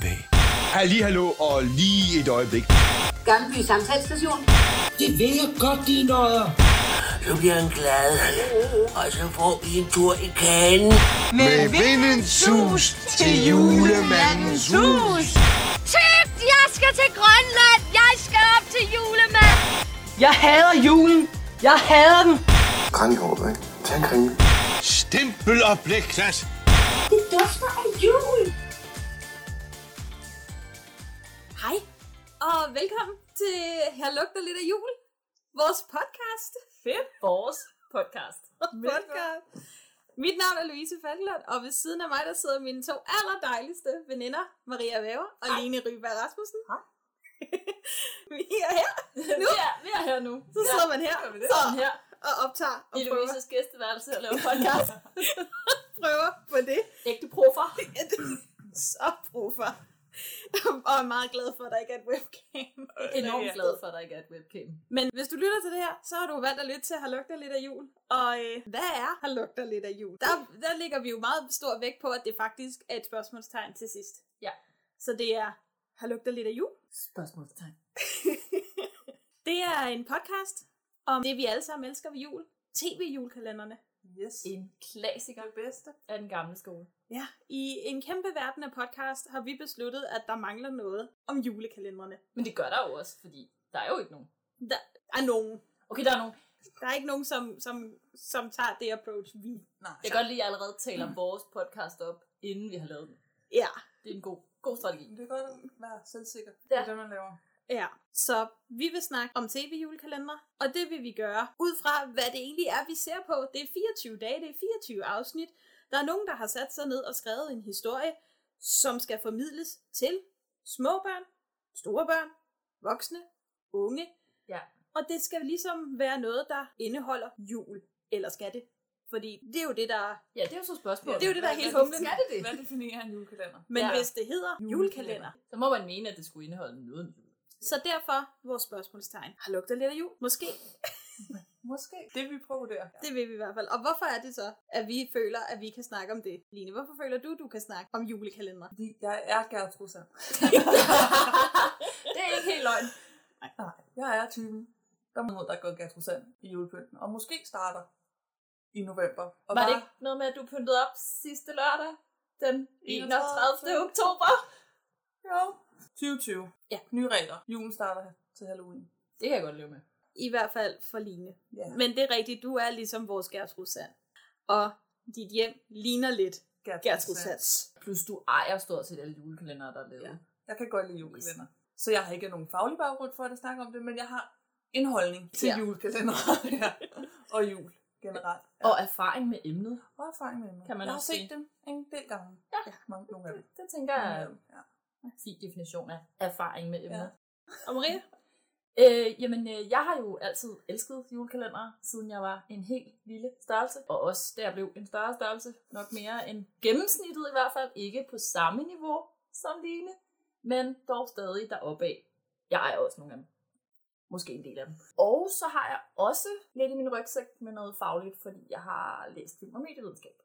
bag. Halli, hallo og lige et øjeblik. Gammelby Samtalsstation. Det vil jeg godt, de nødder. Så bliver han glad, og så får vi en tur i kagen. Med vindens sus til julemandens hus. Tøft, jeg skal til Grønland. Jeg skal op til julemand. Jeg hader julen. Jeg hader den. Kranjehåb, ikke? Tag en kringle. Stempel og blikklat. Det dufter af jul. Og velkommen til Her lugter lidt af jul. Vores podcast. Fedt. Vores podcast. podcast. Mit navn er Louise Falkelund, og ved siden af mig, der sidder mine to allerdejligste veninder, Maria Væver og Hej. Line Ryberg Rasmussen. Hej. vi er her nu. Vi er, vi er her nu. Så sidder man her Så her og optager og i prøver, Louises gæsteværelse og laver podcast. prøver på det. Ægte profer. Så proffer. og er meget glad for, at der ikke er et webcam. Enormt glad for, at der ikke er et webcam. Men hvis du lytter til det her, så har du valgt at lytte til Har lugter lidt af jul. Og øh, hvad er Har lugter lidt af jul? Der, der ligger vi jo meget stor vægt på, at det faktisk er et spørgsmålstegn til sidst. Ja. Så det er Har lugter lidt af jul? Spørgsmålstegn. det er en podcast om det, vi alle sammen elsker ved jul. TV-julekalenderne. Yes. En klassiker. Det bedste af den gamle skole. Ja, i en kæmpe verden af podcast har vi besluttet, at der mangler noget om julekalenderne. Men det gør der jo også, fordi der er jo ikke nogen. Der er nogen. Okay, der er nogen. Der er ikke nogen, som, som, som tager det approach, vi. Nej. Jeg kan godt lide at allerede tale om vores podcast op, inden vi har lavet den. Ja. Det er en god, god strategi. Det er godt at være selvsikker. Ja. Det er det, man laver. Ja, så vi vil snakke om tv-julekalender, og det vil vi gøre ud fra, hvad det egentlig er, vi ser på. Det er 24 dage, det er 24 afsnit. Der er nogen, der har sat sig ned og skrevet en historie, som skal formidles til små børn, store børn, voksne, unge. Ja. Og det skal ligesom være noget, der indeholder jul. Eller skal det? Fordi det er jo det, der... Ja, det er jo så spørgsmålet. Det er jo det, der er helt humlen. Skal det det? Hvad definerer en julekalender? Men Ja. hvis det hedder julekalender, Så må man mene, at det skulle indeholde noget om jul. så derfor vores spørgsmålstegn. Har lugter lidt af jul? Måske. Måske. Det vi prøver der. Det vil vi i hvert fald. Og hvorfor er det så, at vi føler, at vi kan snakke om det? Line, hvorfor føler du, du kan snakke om julekalender? Fordi jeg er Gertrud det er ikke helt løgn. Nej, jeg er typen. Der må der går Gertrud Sand i julepynten. Og måske starter i november. Og Var det bare- ikke noget med, at du pyntede op sidste lørdag? Den 31. 31. oktober? Jo. 2020. Ja. Nye regler. Julen starter til Halloween. Det kan jeg godt leve med. I hvert fald for Line. Ja. Men det er rigtigt, du er ligesom vores Gertrud Sand. Og dit hjem ligner lidt Gertrud Sands. Plus du ejer stort set alle julekalendere, der er lavet. Ja. Jeg kan godt lide julekalender. Så jeg har ikke nogen faglig baggrund for at snakke om det, men jeg har en holdning til Ja. ja. julekalender ja. og jul generelt. Og erfaring med emnet. Og erfaring med dem. Kan man jeg har også set sige. dem en del gange. Ja. Mange, nogle af dem. Det tænker jeg er en fin definition af erfaring med emnet. Og Maria? Øh, jamen, øh, jeg har jo altid elsket julekalendere, siden jeg var en helt lille størrelse. Og også da jeg blev en større størrelse, nok mere end gennemsnittet i hvert fald. Ikke på samme niveau som Line, men dog stadig deroppe af. Jeg ejer også nogle af dem. Måske en del af dem. Og så har jeg også lidt i min rygsæk med noget fagligt, fordi jeg har læst film og medievidenskab.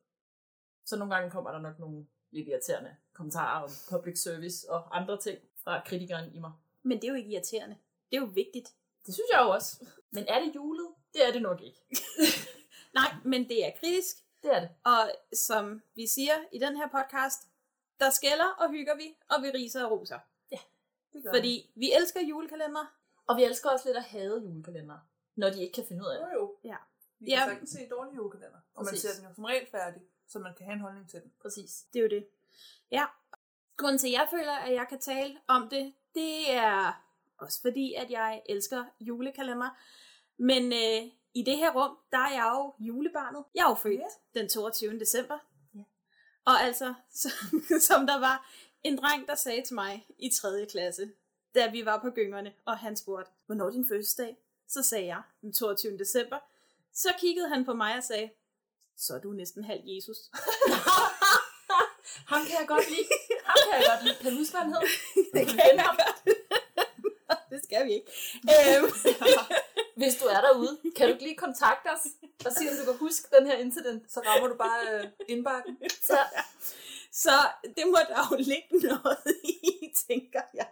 Så nogle gange kommer der nok nogle lidt irriterende kommentarer om public service og andre ting fra kritikeren i mig. Men det er jo ikke irriterende. Det er jo vigtigt. Det synes jeg jo også. Men er det julet? Det er det nok ikke. Nej, men det er kritisk. Det er det. Og som vi siger i den her podcast, der skælder og hygger vi, og vi riser og roser. Det gør Fordi vi elsker julekalender. Og vi elsker også lidt at hade julekalendere, når de ikke kan finde ud af Jo, det. jo. Ja. Vi kan Ja. sagtens se dårlige julekalender. Og man Præcis. ser den jo som regel færdig, så man kan have en holdning til den. Præcis. Det er jo det. Ja. Grunden til, at jeg føler, at jeg kan tale om det, det er også fordi, at jeg elsker julekalender. Men øh, i det her rum, der er jeg jo julebarnet. Jeg er jo født Ja. den 22. december. Ja. Og altså, som, som der var en dreng, der sagde til mig i 3. klasse, da vi var på gyngerne, og han spurgte, hvornår er din fødselsdag? Så sagde jeg, den 22. december. Så kiggede han på mig og sagde, så er du næsten halv Jesus. Ham kan jeg godt lide. Ham kan jeg godt lide. Kan du huske, hvad han hed? det kan jeg godt. Det skal vi ikke. Øhm, Hvis du er derude, kan du ikke lige kontakte os og sige, om du kan huske den her incident? Så rammer du bare øh, indbakken. Så, Så det må der jo ligge noget i, tænker jeg.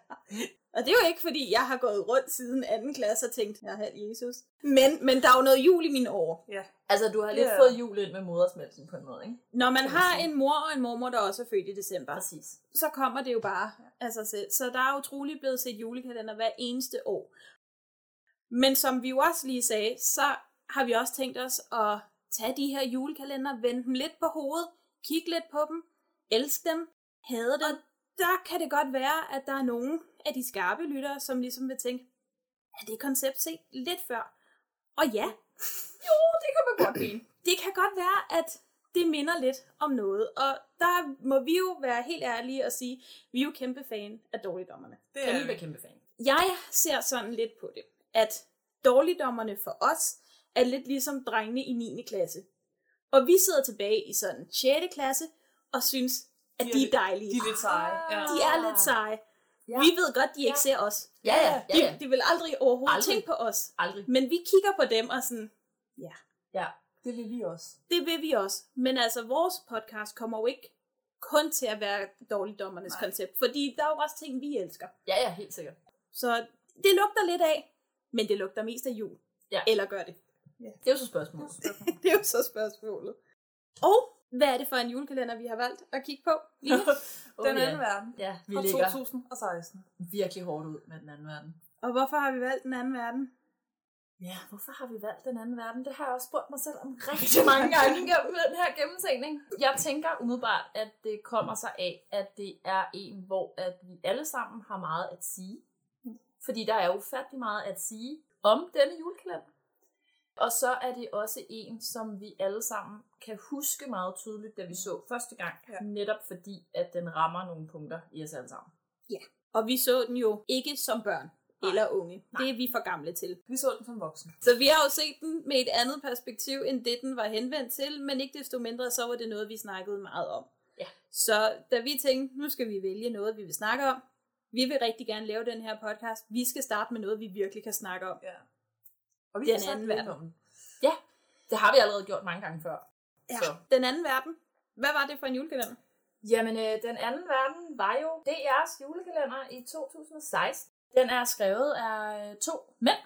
Og det er jo ikke, fordi jeg har gået rundt siden anden klasse og tænkt, jeg har Jesus. Men, men der er jo noget jul i mine år. Ja. Altså, du har lidt Ja. fået jul ind med modersmælken på en måde, ikke? Når man har sige. en mor og en mormor, der også er født i december, Præcis. så kommer det jo bare af sig selv. Så der er utroligt blevet set julekalender hver eneste år. Men som vi jo også lige sagde, så har vi også tænkt os at tage de her julekalender, vende dem lidt på hovedet, kigge lidt på dem, elske dem, hade dem. Og der kan det godt være, at der er nogle af de skarpe lyttere, som ligesom vil tænke, er det koncept set lidt før? Og ja, Jo, det kan man godt mene. det kan godt være, at det minder lidt om noget. Og der må vi jo være helt ærlige og sige, vi er jo kæmpe fan af dårligdommerne. Det er I vi. kæmpe fan? Jeg ser sådan lidt på det, at dårligdommerne for os er lidt ligesom drengene i 9. klasse. Og vi sidder tilbage i sådan 6. klasse og synes, at De er de er lidt- dejlige. De er lidt seje. Ja. De er lidt seje. Ja. Vi ved godt, de ikke Ja. ser os. Ja, ja, ja, ja. De, de vil aldrig overhovedet Aldrig. tænke på os. Aldrig. Men vi kigger på dem og sådan, Ja. Det vil vi også. Det vil vi også. Men altså, vores podcast kommer jo ikke kun til at være dårligdommernes Nej. koncept, fordi der er jo også ting, vi elsker. Ja, ja, helt sikkert. Så det lugter lidt af, men det lugter mest af jul. Ja. Eller gør det? Det er jo så spørgsmålet. Det er jo så spørgsmålet. Og hvad er det for en julekalender, vi har valgt at kigge på? Lige? Oh, Den ja. anden verden. Ja, vi Fra ligger 2016. virkelig hårdt ud med den anden verden. og hvorfor har vi valgt den anden verden? Ja, hvorfor har vi valgt den anden verden? Det har jeg også spurgt mig selv om rigtig mange gange gennem den her gennemtænkning. Jeg tænker umiddelbart, at det kommer sig af, at det er en, hvor at vi alle sammen har meget at sige. Fordi der er ufattelig meget at sige om denne julekalender. Og så er det også en, som vi alle sammen kan huske meget tydeligt, da vi så første gang. Ja. Ja. Netop fordi, at den rammer nogle punkter i os alle sammen. Og vi så den jo ikke som børn Nej. eller unge. Det er vi for gamle til. Vi så den som voksen. Så vi har jo set den med et andet perspektiv, end det den var henvendt til, men ikke desto mindre, så var det noget, vi snakkede meget om. Ja. Så da vi tænkte, nu skal vi vælge noget, vi vil snakke om, vi vil rigtig gerne lave den her podcast, vi skal starte med noget, vi virkelig kan snakke om. Ja. Og vi Den anden verden. om den. Ja, det har vi allerede gjort mange gange før. Ja. Så. Den anden verden, hvad var det for en julekalender? Jamen, øh, den anden verden var jo DR's julekalender i 2016. Den er skrevet af øh, to mænd,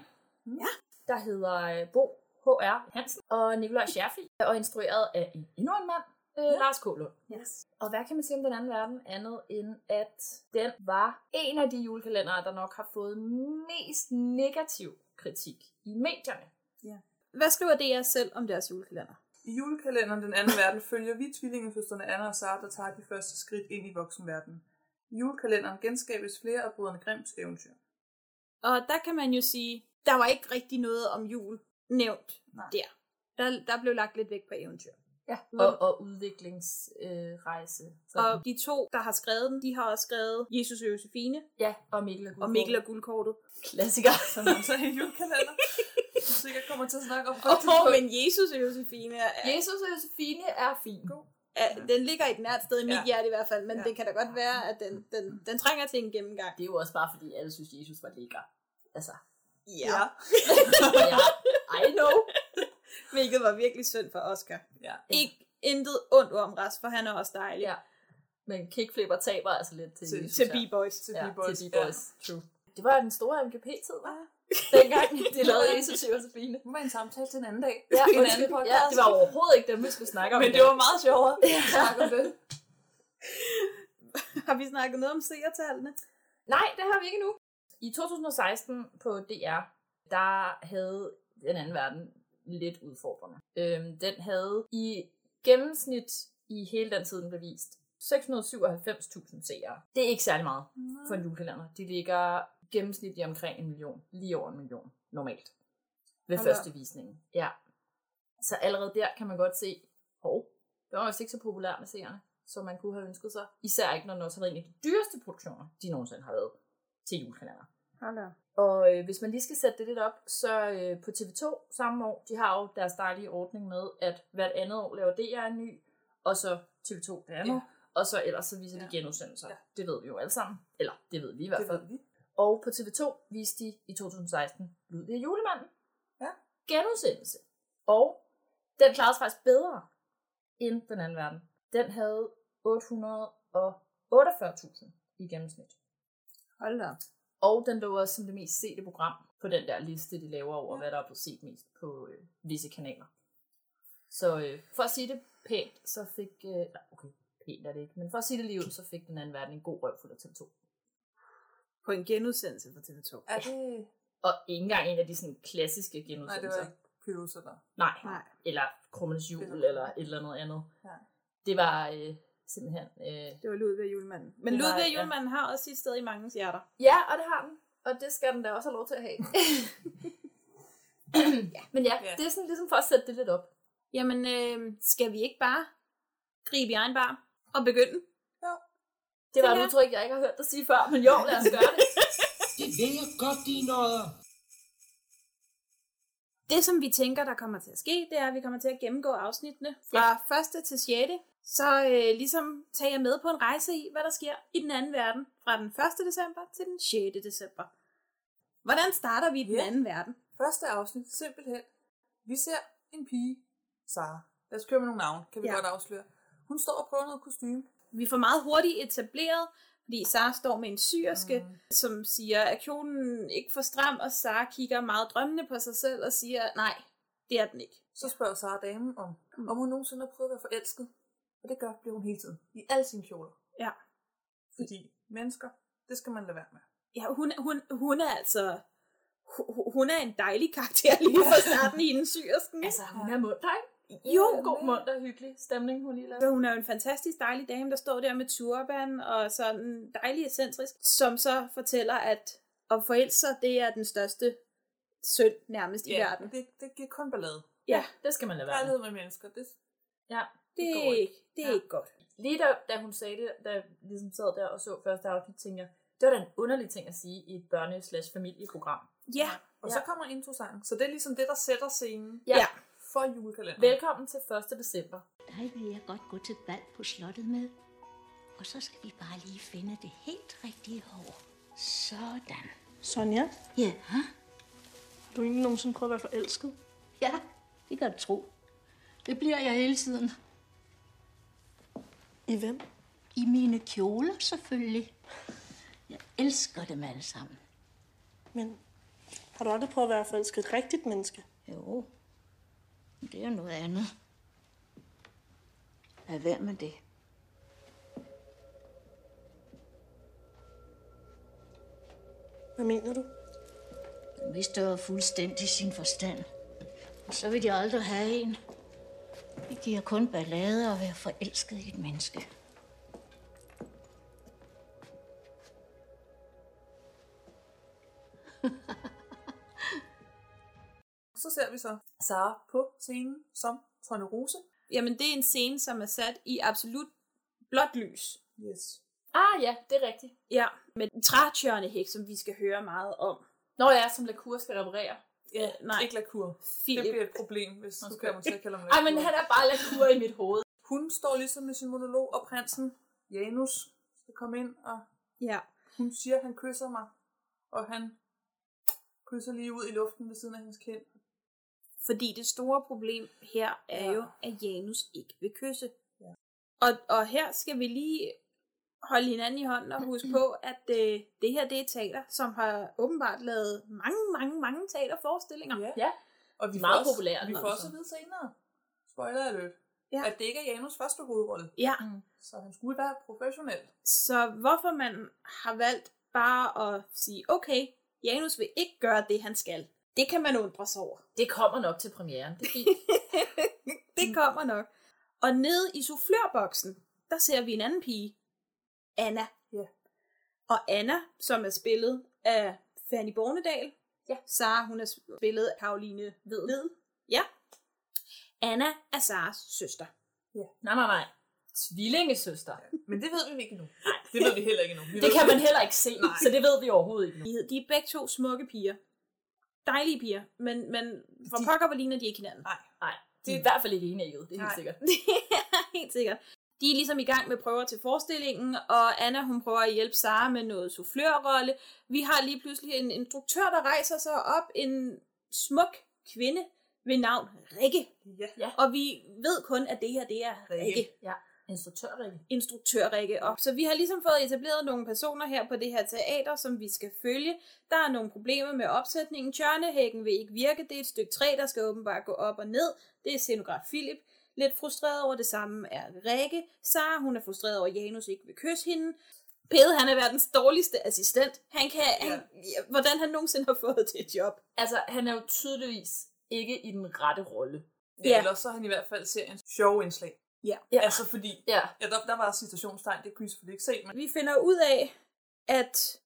Ja. der hedder øh, Bo H.R. Hansen og Nikolaj Scherfi, og instrueret af en, endnu en mand, øh, ja. Lars K. Lund. Yes. Og hvad kan man sige om den anden verden, andet end at den var en af de julekalendere, der nok har fået mest negativ kritik i medierne. Hvad skriver DR selv om deres julekalender? I julekalenderen Den anden verden følger vi tvillingeføsterne Anna og Sara, der tager de første skridt ind i voksenverdenen. I julekalenderen genskabes flere af brødrene Grimms eventyr. Og der kan man jo sige, der var ikke rigtig noget om jul nævnt Nej. der. der. Der blev lagt lidt væk på eventyr. Ja. Og, og udviklingsrejse. Øh. Sådan. Og de to, der har skrevet den, de har også skrevet Jesus og Josefine ja, og Mikkel og og Guldkortet. Mikkel og Guldkortet. Klassiker. Som også er en julekalender. Du sikkert kommer til at snakke om Åh, tidspunkt. men Jesus og Josefine, er, Jesus og Josefine er fin. er, den ligger et nært sted i mit Ja. hjerte i hvert fald, men Ja. det kan da godt være, at den, den, den trænger til en gennemgang. Det er jo også bare fordi, alle synes, Jesus var lækker. Altså, Ja. ja, I know. Hvilket var virkelig synd for Oscar. ja. Ikke intet ondt om Ras, for han er også dejlig. Ja. Men kickflipper taber altså lidt til, Til- Til. B-Boys. Til Ja, B-Boys. til B-Boys. True. Det var den store MGP-tid, var Dengang de lavede Jesus og Josefine. Det var en samtale til en anden dag. Ja, en anden podcast. ja, det var overhovedet ikke dem, vi skulle snakke om. Men det var meget sjovere. Ja, snak om det. Har vi snakket noget om seertallene? Nej, det har vi ikke nu. I 2016 på DR, der havde den anden verden lidt udfordrende. Øhm, den havde i gennemsnit i hele den tid, den blev vist, 697.000 seere. Det er ikke særlig meget for en julekalender. De ligger gennemsnit i omkring en million. Lige over en million, normalt. Ved da første visning. Ja. Så allerede der kan man godt se, hov, det var også ikke så populær med seerne, som man kunne have ønsket sig. Især ikke, når den også har været en af de dyreste produktioner, de nogensinde har været til julekalender. Hold. Og øh, hvis man lige skal sætte det lidt op, så øh, på TV2 samme år, de har jo deres dejlige ordning med, at hvert andet år laver DR en ny, og så TV2 det andet, Ja. og så ellers så viser de Ja. genudsendelser. Ja. Det ved vi jo alle sammen. Eller det ved vi i hvert Det fald. ved vi. Og på TV2 viste de i 2016 Ludvig julemanden. Ja. Genudsendelse. Og den klarede sig faktisk bedre end den anden verden. Den havde 848.000 i gennemsnit. Hold da. Og den lå også som det mest sete program på den der liste, de laver over, hvad der er blevet set mest på øh, visse kanaler. Så øh, for at sige det pænt, så fik... Øh, nej, okay, pænt er det ikke, men for at sige det lige ud, så fik den anden verden en god røv for TV2. På en genudsendelse for TV2. Er det... Og ikke engang en af de sådan klassiske Nej, det genudsendelser. var ikke Pyrus eller... Nej, Nej. eller Krummens Jul, Eller- eller et eller andet andet. Nej. Det var øh, simpelthen... Øh, Det var Ludvig og Julemanden. Men Det var- Ludvig og ja. Julemanden har også sit sted i mange hjerter. Ja, og det har den. Og det skal den da også have lov til at have. ja, men ja, Ja. det er sådan ligesom for at sætte det lidt op. Jamen, øh, skal vi ikke bare gribe i egen bar og begynde? Det var et ja. udtryk, jeg ikke har hørt dig sige før, men jo, lad os gøre det. Det ved jeg godt, de nødder. Det, som vi tænker, der kommer til at ske, det er, at vi kommer til at gennemgå afsnittene fra 1. til 6. Så øh, ligesom tage jer med på en rejse i, hvad der sker i den anden verden fra den 1. december til den 6. december. Hvordan starter vi i den Ja. anden verden? Første afsnit, simpelthen. Vi ser en pige, Sara. Lad os køre med nogle navne, kan vi Ja. ja. godt afsløre. Hun står og prøver noget kostume. Vi får meget hurtigt etableret, fordi Sara står med en syerske, mm. som siger, at kjolen ikke for stram, og Sara kigger meget drømmende på sig selv og siger, nej, det er den ikke. Så spørger Sara damen om, mm. om hun nogensinde har prøvet at være forelsket. Og det gør, bliver hun hele tiden. I alle sine kjoler. Ja. Fordi mennesker, det skal man lade være med. Ja, hun, hun, hun er altså... hu- Hun er en dejlig karakter lige fra starten i den syrsken. altså, hun er munter, ikke? Jo, God munter, hyggelig stemning, hun lige lavede. Hun er jo en fantastisk dejlig dame, der står der med turban og sådan dejlig excentrisk, som så fortæller, at at forelske sig, det er den største synd nærmest i verden. det, det giver kun ballade. Ja, Det skal man lade være med. Med mennesker, det, Ja. det, går er ikke. det er Ja. ikke godt. Lige da, da hun sagde det, da jeg ligesom sad der og så første afsnit, tænkte jeg, det var da en underlig ting at sige i et børne-slash-familieprogram. Ja, Og Ja. så kommer introsangen. Så det er ligesom det, der sætter scenen Ja. Ja. For julekalenderen. Velkommen til 1. december. Dig vil jeg godt gå til bal på slottet med. Og så skal vi bare lige finde det helt rigtige hår. Sådan. Sonja, Ja, har du egentlig nogensinde prøvet at være forelsket? ja, det kan du tro. Det bliver jeg hele tiden. I hvem? I mine kjoler selvfølgelig. Jeg elsker dem alle sammen. Men har du aldrig prøvet at være forelsket et rigtigt menneske? Jo, men det er noget andet. Lad være med det. Hvad mener du? Den mister fuldstændig sin forstand. Og så vil de aldrig have en. Det giver kun ballade at være forelsket i et menneske. Så ser vi så Sara på scenen som Trond Rose. jamen det er en scene, som er sat i absolut blåt lys. Yes. Ah ja, det er rigtigt. Ja, med trætjørnehæk, som vi skal høre meget om. Når jeg som Lacour skal reparere. Ja, nej, Ikke lakur. Det Philip. bliver et problem, hvis du kommer til at kalde ham Ej, men han er bare Lacour i mit hoved. Hun står ligesom med sin monolog, og prinsen, Janus, skal komme ind, og Ja. hun siger, at han kysser mig. Og han kysser lige ud i luften ved siden af hendes kind. Fordi det store problem her er Ja. jo, at Janus ikke vil kysse. Ja. Og, og her skal vi lige holde hinanden i hånden og huske på, at øh, det her det er teater, som har åbenbart lavet mange, mange, mange teaterforestillinger. Ja. Ja. Og vi Meget populært, Vi får også at vide senere, spoiler alert, Ja. at det ikke er Janus første hovedrolle. Ja, Så han skulle være professionel. så hvorfor man har valgt bare at sige, okay, Janus vil ikke gøre det, han skal. Det kan man undre sig over. Det kommer nok til premieren. Det det kommer nok. Og nede i soufflørboksen, der ser vi en anden pige. Anna. Ja. Og Anna, som er spillet af Fanny Bornedal. Ja. Sara, hun er spillet af Karoline Ved. Ved. Ja. Anna er Saras søster. nej, nej, nej. Tvillingesøster. Men det ved vi ikke endnu. Nej, det ved vi heller ikke. Vi Det kan man heller ikke se, så det ved vi overhovedet ikke nu. De, de er begge to smukke piger. Dejlige piger, men, men for pokker, hvor ligner de ikke hinanden. Nej. Nej, de er i hvert fald ikke enige, det er helt Nej. sikkert. Helt sikkert. De er ligesom i gang med prøver til forestillingen, og Anna hun prøver at hjælpe Sara med noget soufflørrolle. Vi har lige pludselig en instruktør, der rejser sig op, en smuk kvinde ved navn Rikke. Ja. Ja. Og vi ved kun, at det her det er Rikke. Rikke. Ja. Instruktør-Rikke. instruktør-Rikke op. Så vi har ligesom fået etableret nogle personer her på det her teater, som vi skal følge. Der er nogle problemer med opsætningen. Tjørnehækken vil ikke virke. Det er et stykke træ, der skal åbenbart gå op og ned. Det er scenograf Philip. Lidt frustreret over det samme er Rikke. Sara, hun er frustreret over, at Janus ikke vil kysse hende. Pede, han er verdens dårligste assistent. Han kan, ja. han, hvordan han nogensinde har fået det job. Altså, han er jo tydeligvis ikke i den rette rolle. Ja, ja. Ellers så har han i hvert fald seriens sjove indslag. Ja. ja. Altså fordi, ja. Ja, der, der var citationstegn, det kunne I selvfølgelig ikke se, men Vi finder ud af, at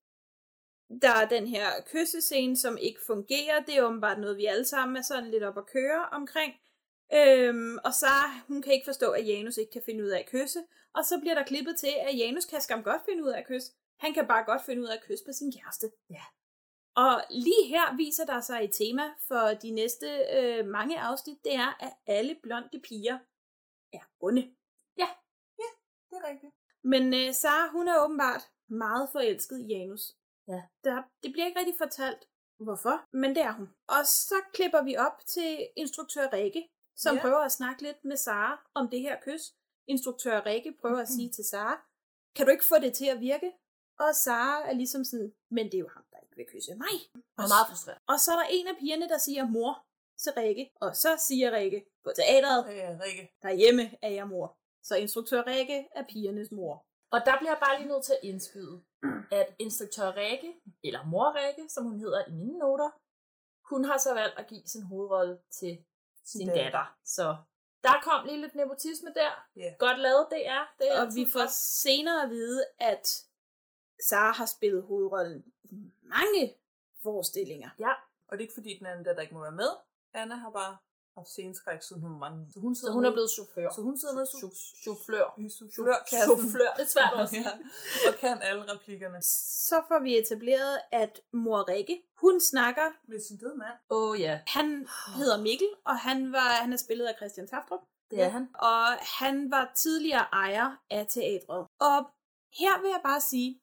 der er den her kyssescene, som ikke fungerer. Det er åbenbart noget, vi alle sammen er sådan lidt op at køre omkring. Øhm, og så hun kan ikke forstå, at Janus ikke kan finde ud af at kysse. Og så bliver der klippet til, at Janus kan skam godt finde ud af at kysse. Han kan bare godt finde ud af at kysse på sin kæreste. Ja. Og lige her viser der sig et tema for de næste øh, mange afsnit, det er, at alle blonde piger er onde. det er rigtigt. Men øh, Sara, hun er åbenbart meget forelsket i Janus. Ja. Der, det bliver ikke rigtig fortalt, hvorfor, men det er hun. Og så klipper vi op til instruktør Rikke, som Ja. prøver at snakke lidt med Sara om det her kys. Instruktør Rikke prøver at sige til Sara, kan du ikke få det til at virke? Og Sara er ligesom sådan, men det er jo ham, der ikke vil kysse mig. Og er meget frustreret. Og så er der en af pigerne, der siger mor til Rikke, og så siger Rikke på teateret, Ja, Rikke. derhjemme er jeg mor. Så instruktør Rikke er pigernes mor. Og der bliver jeg bare lige nødt til at indskyde, at instruktør Rikke, eller mor Rikke, som hun hedder i mine noter, hun har så valgt at give sin hovedrolle til sin datter. datter. Så der kom lige lidt nepotisme der. Ja. Godt lavet, det er. Det er Og vi får senere at vide, at Sara har spillet hovedrollen i mange forestillinger. Ja. Og det er ikke fordi, den anden der, der ikke må være med. Anna har bare haft sceneskræk, siden hun var mange. Så hun, Så hun er blevet chauffør. Så hun sidder i Chauffør. i. Chauffør. Det er svært også. ja, og kan alle replikkerne. Så får vi etableret, at mor Rikke, hun snakker. Med sin døde mand. Åh oh, ja. Han hedder Mikkel, og han, var, han er spillet af Christian Taftrup. Det er han. Og han var tidligere ejer af teatret. Og her vil jeg bare sige,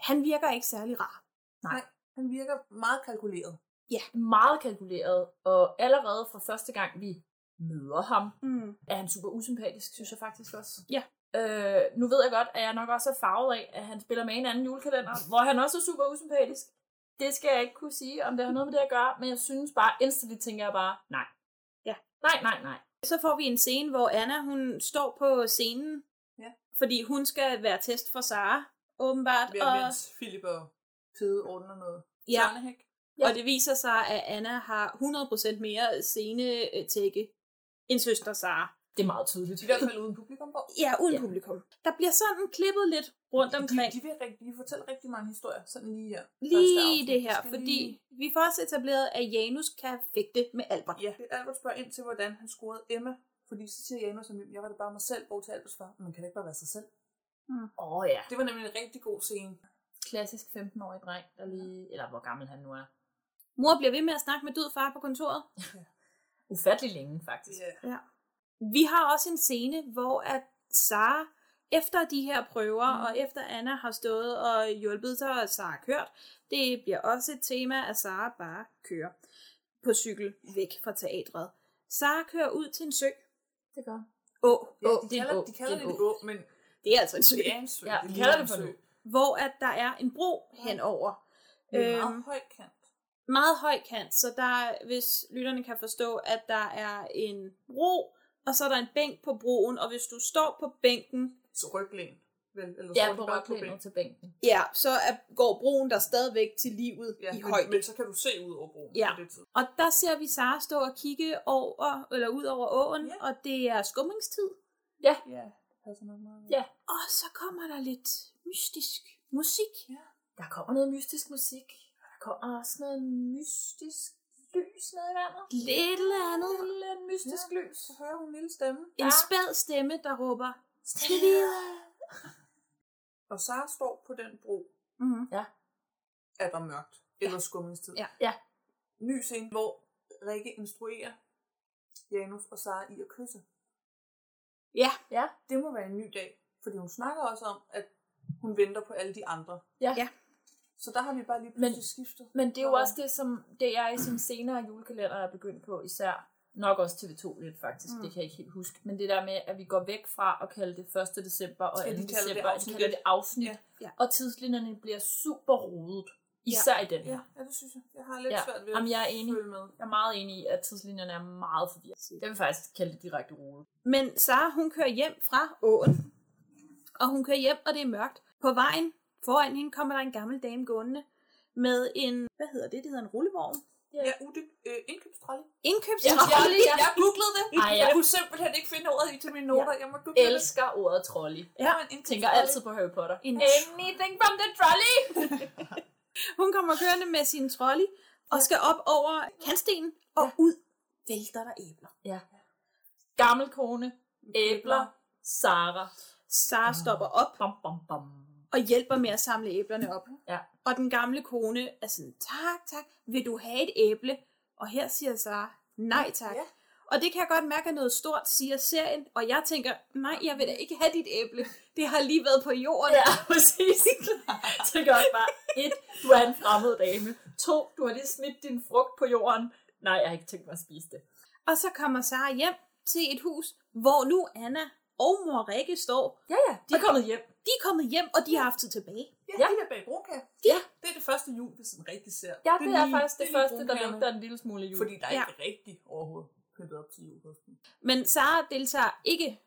han virker ikke særlig rar. Nej, han virker meget kalkuleret. Ja. Meget kalkuleret, og allerede fra første gang, vi møder ham, Mm. er han super usympatisk, synes jeg faktisk også. Ja. Øh, nu ved jeg godt, at jeg nok også er farvet af, at han spiller med i en anden julekalender, hvor han også er super usympatisk. Det skal jeg ikke kunne sige, om det har noget med det at gøre, men jeg synes bare, instantly tænker jeg bare, nej. Ja. Nej, nej, nej. Så får vi en scene, hvor Anna hun står på scenen, Ja. fordi hun skal være test for Sara, åbenbart. Ved Og, mens Philip og Pede ordner noget. Ja. Tørnehæk. og det viser sig, at Anna har 100% mere scenetække end søster Sara. Det er meget tydeligt. I hvert fald uden publikum på. Ja, uden ja. publikum. Der bliver sådan klippet lidt rundt omkring. De, de, vil rigtig, de fortæller rigtig mange historier, sådan lige her. Lige det her, fordi lige- vi får også etableret, at Janus kan fægte med Albert. Ja, det er Albert spørger ind til, hvordan han scorede Emma. Fordi så siger Janus, at jeg var det bare mig selv, hvor til Albert svarer, man kan da ikke bare være sig selv. Åh oh, ja. Det var nemlig en rigtig god scene. Klassisk 15-årig dreng, der lige... Eller hvor gammel han nu er. Mor bliver ved med at snakke med død far på kontoret. Ufattelig længe, faktisk. Ja. Ja. Vi har også en scene, hvor at Sara, efter de her prøver, mm. og efter Anna har stået og hjulpet sig, og Sara har kørt, det bliver også et tema, at Sara bare kører på cykel væk fra teatret. Sara kører ud til en sø. Det gør Å. Ja, Å. de det er kalder, de kalder Det det en å, men Det er altså en sø. det er en sø. Ja, Det de kalder en det for sø. en Hvor at der er en bro henover. Det er en Øhm, meget høj kant. Meget høj kant, så der, hvis lytterne kan forstå, at der er en bro, og så er der en bænk på broen, og hvis du står på bænken, Så ryglæn. Vel, eller Ja, på ryglænet bænken? til bænken. ja, så er, går broen der stadigvæk til livet Ja, i men, højde. men så kan du se ud over broen Ja. på det tid. Og der ser vi Sara stå og kigge over, eller ud over åen, Ja. og det er skumringstid. Ja, passer nok meget. Ja. Og så kommer der lidt mystisk musik. Der kommer noget mystisk musik. Kommer også noget mystisk lys ned i vandet. Lidt eller andet. Lidt mystisk Ja. lys. Så hører hun en lille stemme. En spæd stemme, der råber, skal videre. Og Sara står på den bro, Mm-hmm. er der mørkt. Eller skumningstid. Ja. Ja. Ny scene, hvor Rikke instruerer Janus og Sara i at kysse. Ja, Ja. Det må være en ny dag, fordi hun snakker også om, at hun venter på alle de andre. Ja. Ja. Så der har vi bare lige Men- pludselig skiftet. Men det er jo Og- også det, som det jeg i sin senere julekalender er begyndt på, især Nok også TV2 lidt faktisk, Mm. det kan jeg ikke helt huske. Men det der med, at vi går væk fra at kalde det 1. december og 2. Ja, de kalder det december, at de afsnit. kalder det afsnit. Ja. Ja. Og tidslinjerne bliver super rodet. Især i den her. Ja, ja, det synes jeg. Jeg har lidt Ja. svært ved at Jamen, jeg er enig. følge med. Jeg er meget enig i, at tidslinjerne er meget forvirrende. Jeg vil faktisk kalde det direkte rodet. Men Sara, hun kører hjem fra åen, og hun kører hjem, og det er mørkt. På vejen foran hende kommer der en gammel dame gående med en, hvad hedder det, det hedder en rullevogn. Ja, ude, øh, indkøbstrolly. Indkøbstrolley. Jeg, jeg googlede det. Ej, jeg jeg- kunne simpelthen ikke finde ordet i til mine noter. Jeg må google det. elsker ordet trolley. Ja. Jeg tænker altid på Harry Potter. En Anything from the trolley! Hun kommer kørende med sin trolley og skal op over kantstenen, og ud vælter der æbler. Ja. Gammel kone, æbler, Sara. Sara stopper op Bam, bam, bam. Og hjælper med at samle æblerne op. Ja. Og den gamle kone er sådan, tak, tak, vil du have et æble? Og her siger Sara, nej tak. Ja. Og det kan jeg godt mærke er noget stort, siger serien. Og jeg tænker, nej, jeg vil da ikke have dit æble. Det har lige været på jorden. Ja, præcis. Så tænker jeg bare, et, du er en fremmed dame. To, du har lige smidt din frugt på jorden. Nej, jeg har ikke tænkt mig at spise det. Og så kommer Sara hjem til et hus, hvor nu Anna og mor Rikke står. Ja, ja, de er kommet hjem. De er kommet hjem, og de har haft tid tilbage. Ja, Ja. ja. de der bag brunkager. Ja. Det er det første jul, vi sådan rigtig ser. Ja, det er, lige- faktisk det, er det første, der lugter en lille smule jul. Fordi der er Ja. ikke rigtig overhovedet pyntet op til jul. hos dem. Men Sara deltager ikke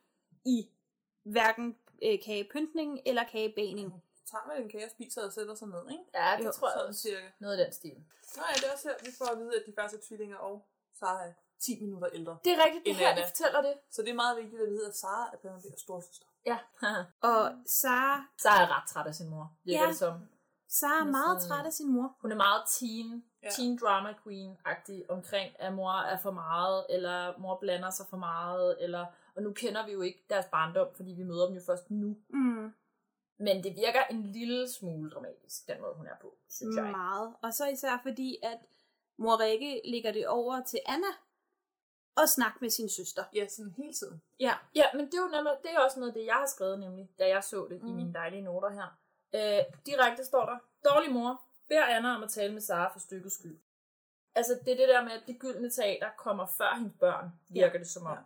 i hverken øh, kagepyntning eller kagebagning. Så tager man en kage og spiser og sætter sig ned, ikke? Ja, det Jo, tror jeg Sådan også. cirka. Noget af den stil. Nej, det er også her, vi får at vide, at de faktisk er tvillinger, og Sara er 10 minutter ældre. Det er rigtigt, det En her, Anna. de fortæller det. Så det er meget vigtigt at vide, at Sara er blandt deres storsøster. Ja. Og Sara, Så er ret træt af sin mor, virker Ja. det som. Sara er Hun meget sådan- træt af sin mor. Hun er meget teen, Ja. teen drama queen-agtig omkring, at mor er for meget, eller mor blander sig for meget, eller, og nu kender vi jo ikke deres barndom, fordi vi møder dem jo først nu. Mm, Men det virker en lille smule dramatisk, den måde hun er på, synes jeg. meget. Og så især fordi, at mor Rikke lægger det over til Anna og snakke med sin søster. Ja, sådan hele tiden. Ja. Ja, men det er jo nemlig, det er også noget af det, jeg har skrevet nemlig, da jeg så det mm. i mine dejlige noter her. Øh, direkte står der, dårlig mor, beder Anna om at tale med Sara for stykkets skyld. Altså, det er det der med, at det gyldne teater kommer før hendes børn, virker det som om. Ja.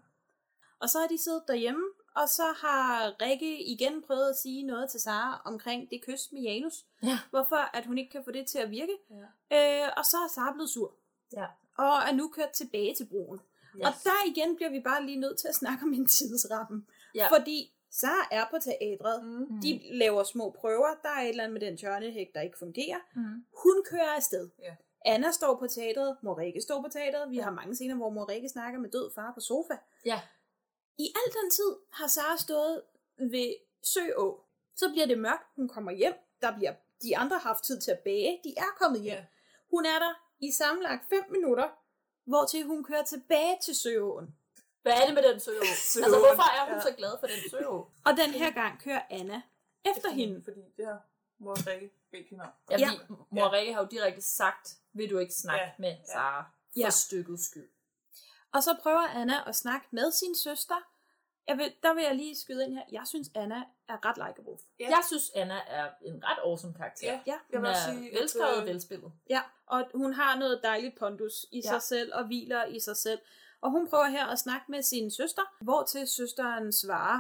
Og så har de siddet derhjemme, og så har Rikke igen prøvet at sige noget til Sara omkring det kys med Janus. Ja. Hvorfor at hun ikke kan få det til at virke. Ja. Øh, og så er Sara blevet sur. Ja. Og er nu kørt tilbage til broen. Yes. Og der igen bliver vi bare lige nødt til at snakke om en tidsramme. Ja. Fordi Sara er på teatret. Mm. De laver små prøver. Der er et eller andet med den tørnehæk, der ikke fungerer. Mm. Hun kører afsted. Ja. Anna står på teatret. Morike står på teatret. Vi har mange scener, hvor Morike snakker med død far på sofa. Ja. I al den tid har Sara stået ved Søå. Så bliver det mørkt. Hun kommer hjem. Der bliver de andre haft tid til at bage. De er kommet hjem. Ja. Hun er der i sammenlagt 5 minutter, hvor til hun kører tilbage til Søåen. Hvad er det med den søå? altså, hvorfor er hun Ja. så glad for den søå? Og den her gang kører Anna efter hende. Fordi det har mor Rikke bedt hende om. Ja, Ja. fordi mor Rikke har jo direkte sagt, vil du ikke snakke Ja. med Sara for Ja. stykkets skyld. Og så prøver Anna at snakke med sin søster. Jeg vil, der vil jeg lige skyde ind her. Jeg synes, Anna er ret likeable. Ja. Jeg synes, Anna er en ret awesome karakter. Ja, Ja, jeg Hun vil er sige, velskrevet og øh, velspillet. ja. Og hun har noget dejligt pondus i Ja. sig selv og hviler i sig selv. Og hun prøver her at snakke med sin søster, hvor til søsteren svarer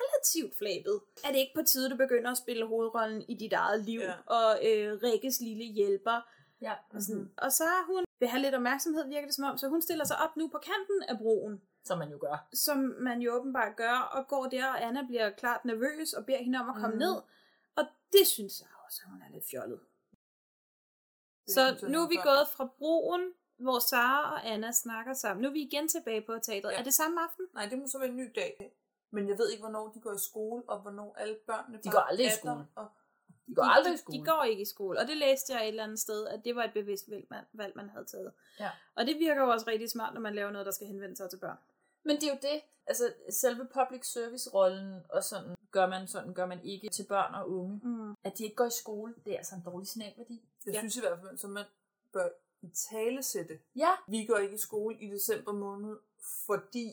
relativt flabet. Er det ikke på tide, du begynder at spille hovedrollen i dit eget liv? Ja. Og øh, Rikkes lille hjælper. Ja. Og, sådan. og så hun vil have lidt opmærksomhed, virker det som om, så hun stiller sig op nu på kanten af broen. Som man jo gør. som man jo åbenbart gør, og går der, og Anna bliver klart nervøs og beder hende om at komme Mhm. ned. Og det synes jeg også, at hun er lidt fjollet. Det Så nu er vi gået fra broen, hvor Sara og Anna snakker sammen. Nu er vi igen tilbage på teatret. Ja. Er det samme aften? Nej, det må så være en ny dag. Men jeg ved ikke, hvornår de går i skole, og hvornår alle børnene De går aldrig i skole. Og De går aldrig i de, skole. de går ikke i skole, og det læste jeg et eller andet sted, at det var et bevidst valg, man, valg, man havde taget. Ja. Og det virker jo også rigtig smart, når man laver noget, der skal henvende sig til børn. Men det er jo det, altså selve public service rollen og sådan gør man sådan gør man ikke til børn og unge. Mm. At de ikke går i skole, det er altså en dårlig signalværdi. jeg Ja. synes i hvert fald, at man bør i tale sætte. Ja, Vi går ikke i skole i december måned, fordi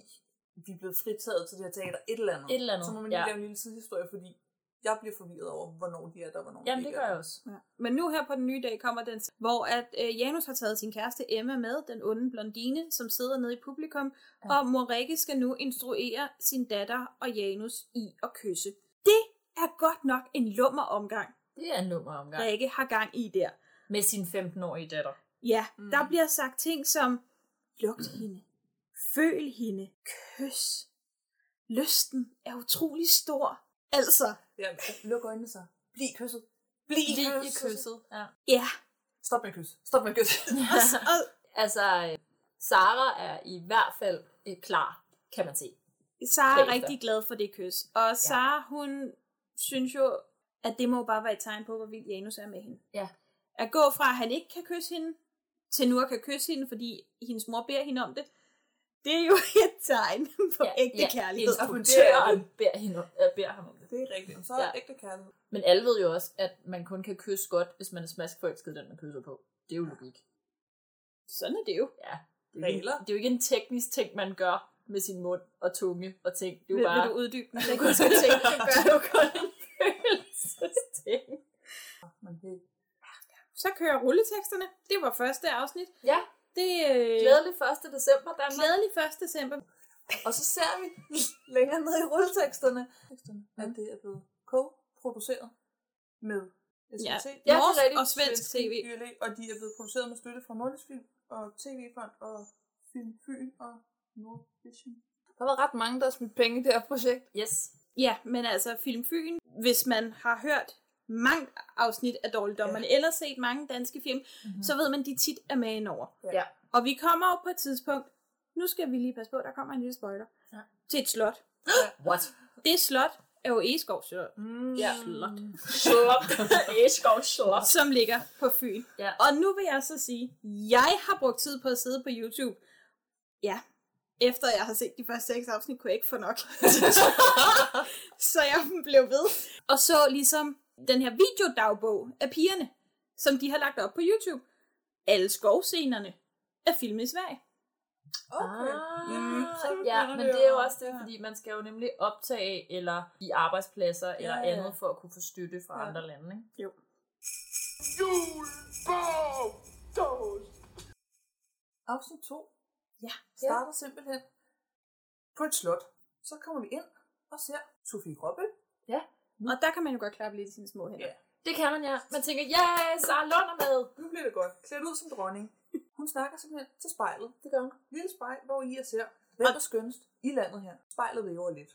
vi er blevet fritaget til det her teater et eller andet. Et eller andet, Så må man lige ja. lave en lille sidehistorie, fordi Jeg bliver forvirret over, hvornår de er der, og hvornår Jamen, de det gør jeg også. Ja. Men nu her på den nye dag kommer den, hvor at øh, Janus har taget sin kæreste Emma med, den onde blondine, som sidder nede i publikum, ja. og Morrikke skal nu instruere sin datter og Janus i at kysse. Det er godt nok en lummer omgang, Det er en nummer omgang. Rikke har gang i der. Med sin 15-årige datter. Ja, mm. der bliver sagt ting som, lugt hende, føl hende, kys. Lysten er utrolig stor. Altså, Ja, luk øjnene så. Bliv kysset. Bliv i kysset. kysset. Ja. ja. Stop med at kysse. Stop med at kysse. Altså, øh, Sara er i hvert fald klar, kan man se. Sara er rigtig glad for det kys. Og Sara, hun synes jo, at det må bare være et tegn på, hvor vild Janus er med hende. Ja. At gå fra, at han ikke kan kysse hende, til nu at kan kysse hende, fordi hendes mor beder hende om det, det er jo et tegn på ja, ægte kærlighed. Instruktøren beder, hende, øh, beder ham om det. Det er rigtigt. Så er Ja. ægte kærlighed. Men alle ved jo også, at man kun kan kysse godt, hvis man er smaskforelsket den, man kysser på. Det er jo logik. Sådan er det jo. Ja. Det er, jo ikke, det er jo ikke en teknisk ting, man gør med sin mund og tunge og ting. Det er jo Vil, bare... vil du uddybe den? Det kunne ting, det gør jo kun en følelsesting. Så kører rulleteksterne. Det var første afsnit. Ja. Det øh, Glædelig 1. december, Danmark. glædelig 1. december. Og så ser vi længere ned i rulleteksterne, at det er blevet co-produceret med SVT, Ja. Norsk og svensk tv. YLA, og de er blevet produceret med støtte fra Nordisk Film og TV-fond og Film Fyn og Nordvision. Der været ret mange, der har smidt penge i det her projekt. Yes. Ja, men altså Film Fyn, hvis man har hørt mange afsnit af Dårligdommerne, ja. eller set mange danske film, mm-hmm. så ved man, at de tit er med indover. Ja. Og vi kommer jo på et tidspunkt, nu skal vi lige passe på, der kommer en lille spoiler, Ja. til et slot. What? Det slot er jo Egeskov Slot, Mm. Ja. Slot. Slop. Eskov slop. som ligger på Fyn. Ja. Og nu vil jeg så sige, jeg har brugt tid på at sidde på YouTube. Ja, efter jeg har set de første seks afsnit, kunne jeg ikke få nok. så jeg blev ved. Og så ligesom den her videodagbog af pigerne, som de har lagt op på YouTube. Alle skovscenerne er filmet i Sverige. Okay. Ah, Mm, så ja, men det er jo også det, fordi man skal jo nemlig optage eller i arbejdspladser eller ja. andet for at kunne få støtte fra Ja. andre lande. Ikke? Jo. Afsnit 2 Ja. starter simpelthen på et slot. Så kommer vi ind og ser Sofie Gråbøl. Og der kan man jo godt klappe lidt i sine små hænder. Ja. Det kan man, ja. Man tænker, ja, Sara Lund er med. Nu bliver det godt. Klædt ud som dronning. Hun snakker simpelthen til spejlet. Det gør hun. Lille spejl, hvor I er ser, hvem er skønst i landet her. Spejlet væver lidt.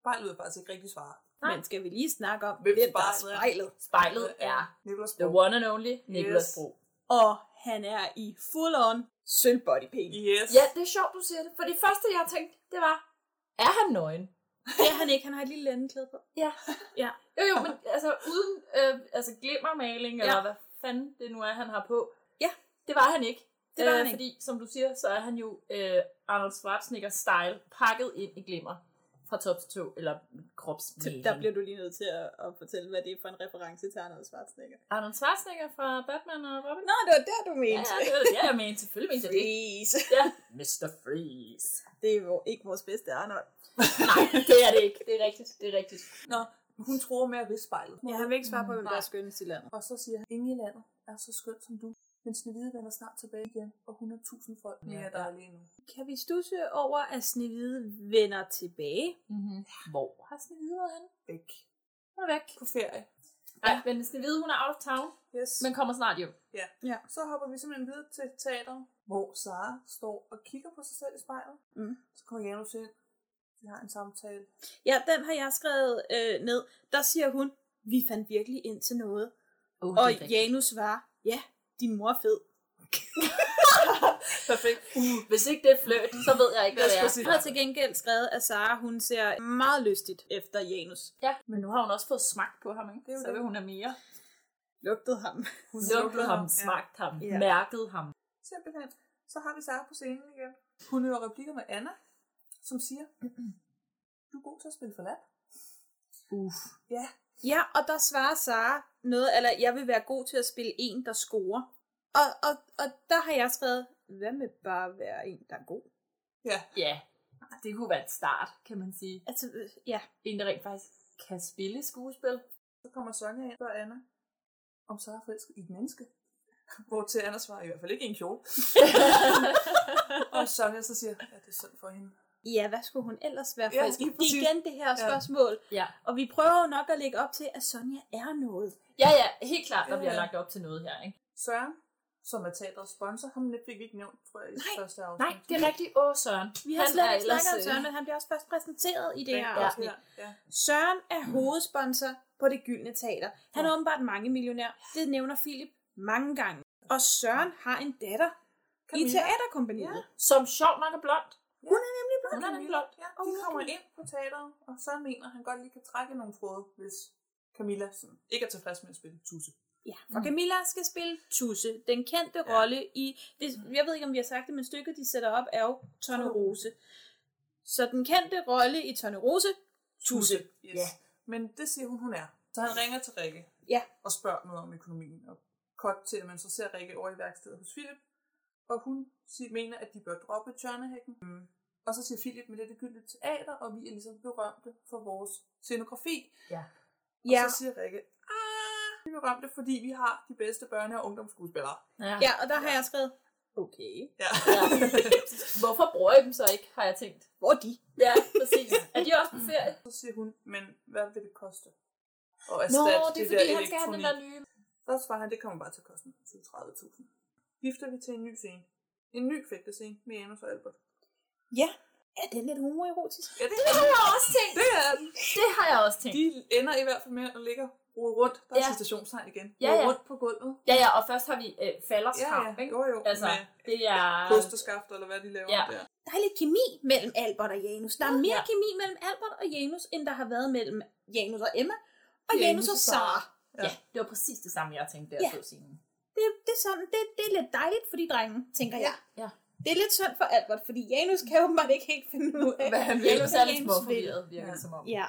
Spejlet vil faktisk ikke rigtig svare. Nej. Men skal vi lige snakke om, Hvem hvem der er spejlet spejlet? Er Nicolas the Bro. one and only Nicolas Yes. Bro. Og han er i full on sølv body paint. Yes. Ja, det er sjovt, du siger det. For det første, jeg tænkte, det var, er han nøgen? Det er han ikke, han har et lille lændeklæde på. Ja. Ja. Jo, jo, men altså uden øh, altså glimmermaling, ja. Ja. eller hvad fanden det nu er, han har på. Ja. Det var han ikke. Det var øh, han ikke. Fordi, som du siger, så er han jo øh, Arnold Schwarzenegger-style, pakket ind i glimmer fra top til tå, eller kropsmaling. Der bliver du lige nødt til at, at fortælle, hvad det er for en reference til Arnold Schwarzenegger. Arnold Schwarzenegger fra Batman og Robin? Nå, det var der, du mente. ja, det var det, jeg mente. Selvfølgelig mente jeg det. Freeze. Ja, Mr. Freeze. Det er jo ikke vores bedste Arnold. Nej, det er det ikke. Det er rigtigt. Det er rigtigt. Nå, hun tror med at spejlet. Ja, han vil ikke svare på, hvem der er skønnest i landet. Og så siger han, ingen i landet er så skønt som du. Men Snevide vender snart tilbage igen, og 100.000 folk mere Ja, der ja. er lige nu. Kan vi stusse over, at Snevide vender tilbage? Mm-hmm. Hvor har Snevide været henne? Væk. Hun er væk. På ferie. Ja, men Snevide, hun er out of town, Yes. men kommer snart hjem. Ja. Ja. Så hopper vi simpelthen videre til teateret, hvor Sara står og kigger på sig selv i spejlet. Mm. Så kommer Janus ind. De har en samtale. Ja, den har jeg skrevet øh, ned. Der siger hun, vi fandt virkelig ind til noget. Oh, Og Janus svarer, ja, din mor er fed. Perfekt. Uh, hvis ikke det er fløjt, så ved jeg ikke, hvad det er. Jeg har til gengæld skrevet, at Sara hun ser meget lystigt efter Janus. Ja, men nu har hun også fået smagt på ham, ikke? Det er jo så det. vil hun have mere. Lugtede ham. Hun Lugtet ham, Ja. smagt ham, Ja. mærket ham. Simpelthen. Så har vi Sara på scenen igen. Hun hører replikker med Anna, som siger, du er god til at spille forladt. Uff. Ja, Ja, og der svarer Sara noget, eller jeg vil være god til at spille en, der scorer. Og, og, og der har jeg skrevet, hvad med bare at være en, der er god? ja. Ja, det kunne være et start, kan man sige. Altså, ja. En, der rent faktisk kan spille skuespil. Så kommer Sonja ind og Anna, om så er forelsket i et menneske. Hvor til Anna svarer i hvert fald ikke en kjole. og Sonja så siger, ja, det er synd for hende. Ja, hvad skulle hun ellers være Ja, lige Ja, præcis. Igen det her Ja. spørgsmål. Ja. Og vi prøver jo nok at lægge op til, at Sonja er noget. Ja, ja, helt klart, der Ja, bliver ja. lagt op til noget her, ikke? Søren, som er teaterets sponsor, ham fik vi ikke nævnt, tror jeg, i Nej, første afsnit. Nej, det er rigtigt. Åh, Søren. Vi har Han slet er ikke snakket om ellers, øh, Søren, men han bliver også først præsenteret i det her Ja, afsnit. ja, ja. Søren er hovedsponsor på det gyldne teater. Han er åbenbart mange millionær. Det nævner Philip mange gange. Og Søren har en datter i Camilla. teaterkompaniet. Som sjov nok er blond. Hun er nemlig blond. Hun er nemlig blond. Ja, de kommer ind på teateret, og så mener han godt lige kan trække nogle tråde, hvis Camilla sådan, ikke er tilfreds med at spille tusse. Ja, for Camilla skal spille Tusse, den kendte ja. rolle i, det, jeg ved ikke om vi har sagt det, men stykket de sætter op er jo Tornerose. Så den kendte rolle i Tornerose, Tusse. Yes. Ja. Men det siger hun, hun er. Så han ringer til Rikke Ja. og spørger noget om økonomien. Og kort til, at man så ser Rikke over i værkstedet hos Philip. Og hun siger, mener, at de bør droppe tørnehækken. Mm. Og så siger Philip, med det er det gyldne teater, og vi er ligesom berømte for vores scenografi. Ja. Og Ja. så siger Rikke, ah, vi er berømte, fordi vi har de bedste børne- og ungdomsskuespillere. Ja. Ja, og der har jeg skrevet, okay. Ja. ja. Hvorfor bruger I dem så ikke, har jeg tænkt. Hvor er de? Ja, præcis. Er de også på ferie? Så siger hun, men hvad vil det koste? Og Nå, det er det fordi, der han skal have den der nye. Så svarer han, det kommer bare til at koste 20-30.000. Gifter vi til en ny scene. En ny fægtescene med Janus og Albert. Ja, er det lidt homoerotisk? Ja, det, Det har jeg også tænkt. det er den. Det har jeg også tænkt. De ender i hvert fald med at ligge rode rundt. Der er Ja. citationstegn igen. Ja, ja. rundt på gulvet. Ja, ja, og først har vi øh, falderskamp, Ja, ja. ikke? Jo, jo. Altså, Med det er... kosteskaft, eller hvad de laver Ja. der. Der er lidt kemi mellem Albert og Janus. Der er mere Ja. kemi mellem Albert og Janus, end der har været mellem Janus og Emma, og Janus Janus og Sara. Ja. ja, det var præcis det samme, jeg tænkte, der Ja. ja. så scenen. Det, det, er sådan, det, det er lidt dejligt for de drenge, tænker jeg. Ja. Det er lidt synd for Albert, fordi Janus kan åbenbart ikke helt finde ud af, Hvad han vil. Janus er lidt småforvirret, virker Ja. som om. Ja.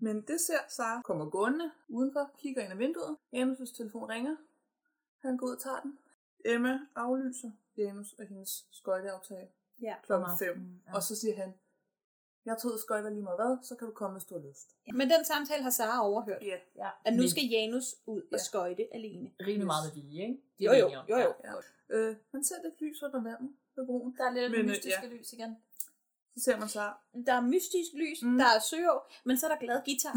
Men det ser Sara kommer gående udenfor, kigger ind ad vinduet. Janus' telefon ringer. Han går ud og tager den. Emma aflyser Janus og hendes skøjteaftale Ja. klokken Om 5. aftenen, ja. Og så siger han, jeg tager ud og skøjter lige meget hvad, så kan du komme, hvis du har lyst. Men den samtale har Sara overhørt. Ja. Ja. At nu Men skal Janus ud og Ja. skøjte alene. rimelig meget med vilje, ikke? Det Jo, er jo, om. jo, jo. ja. Øh, man ser lidt lys under vandet ved broen. Der er lidt Men, øh, mystiske ja. lys igen. Så ser man Sara. Der er mystisk lys, Mm. mm. der er søå, men så er der glad guitar.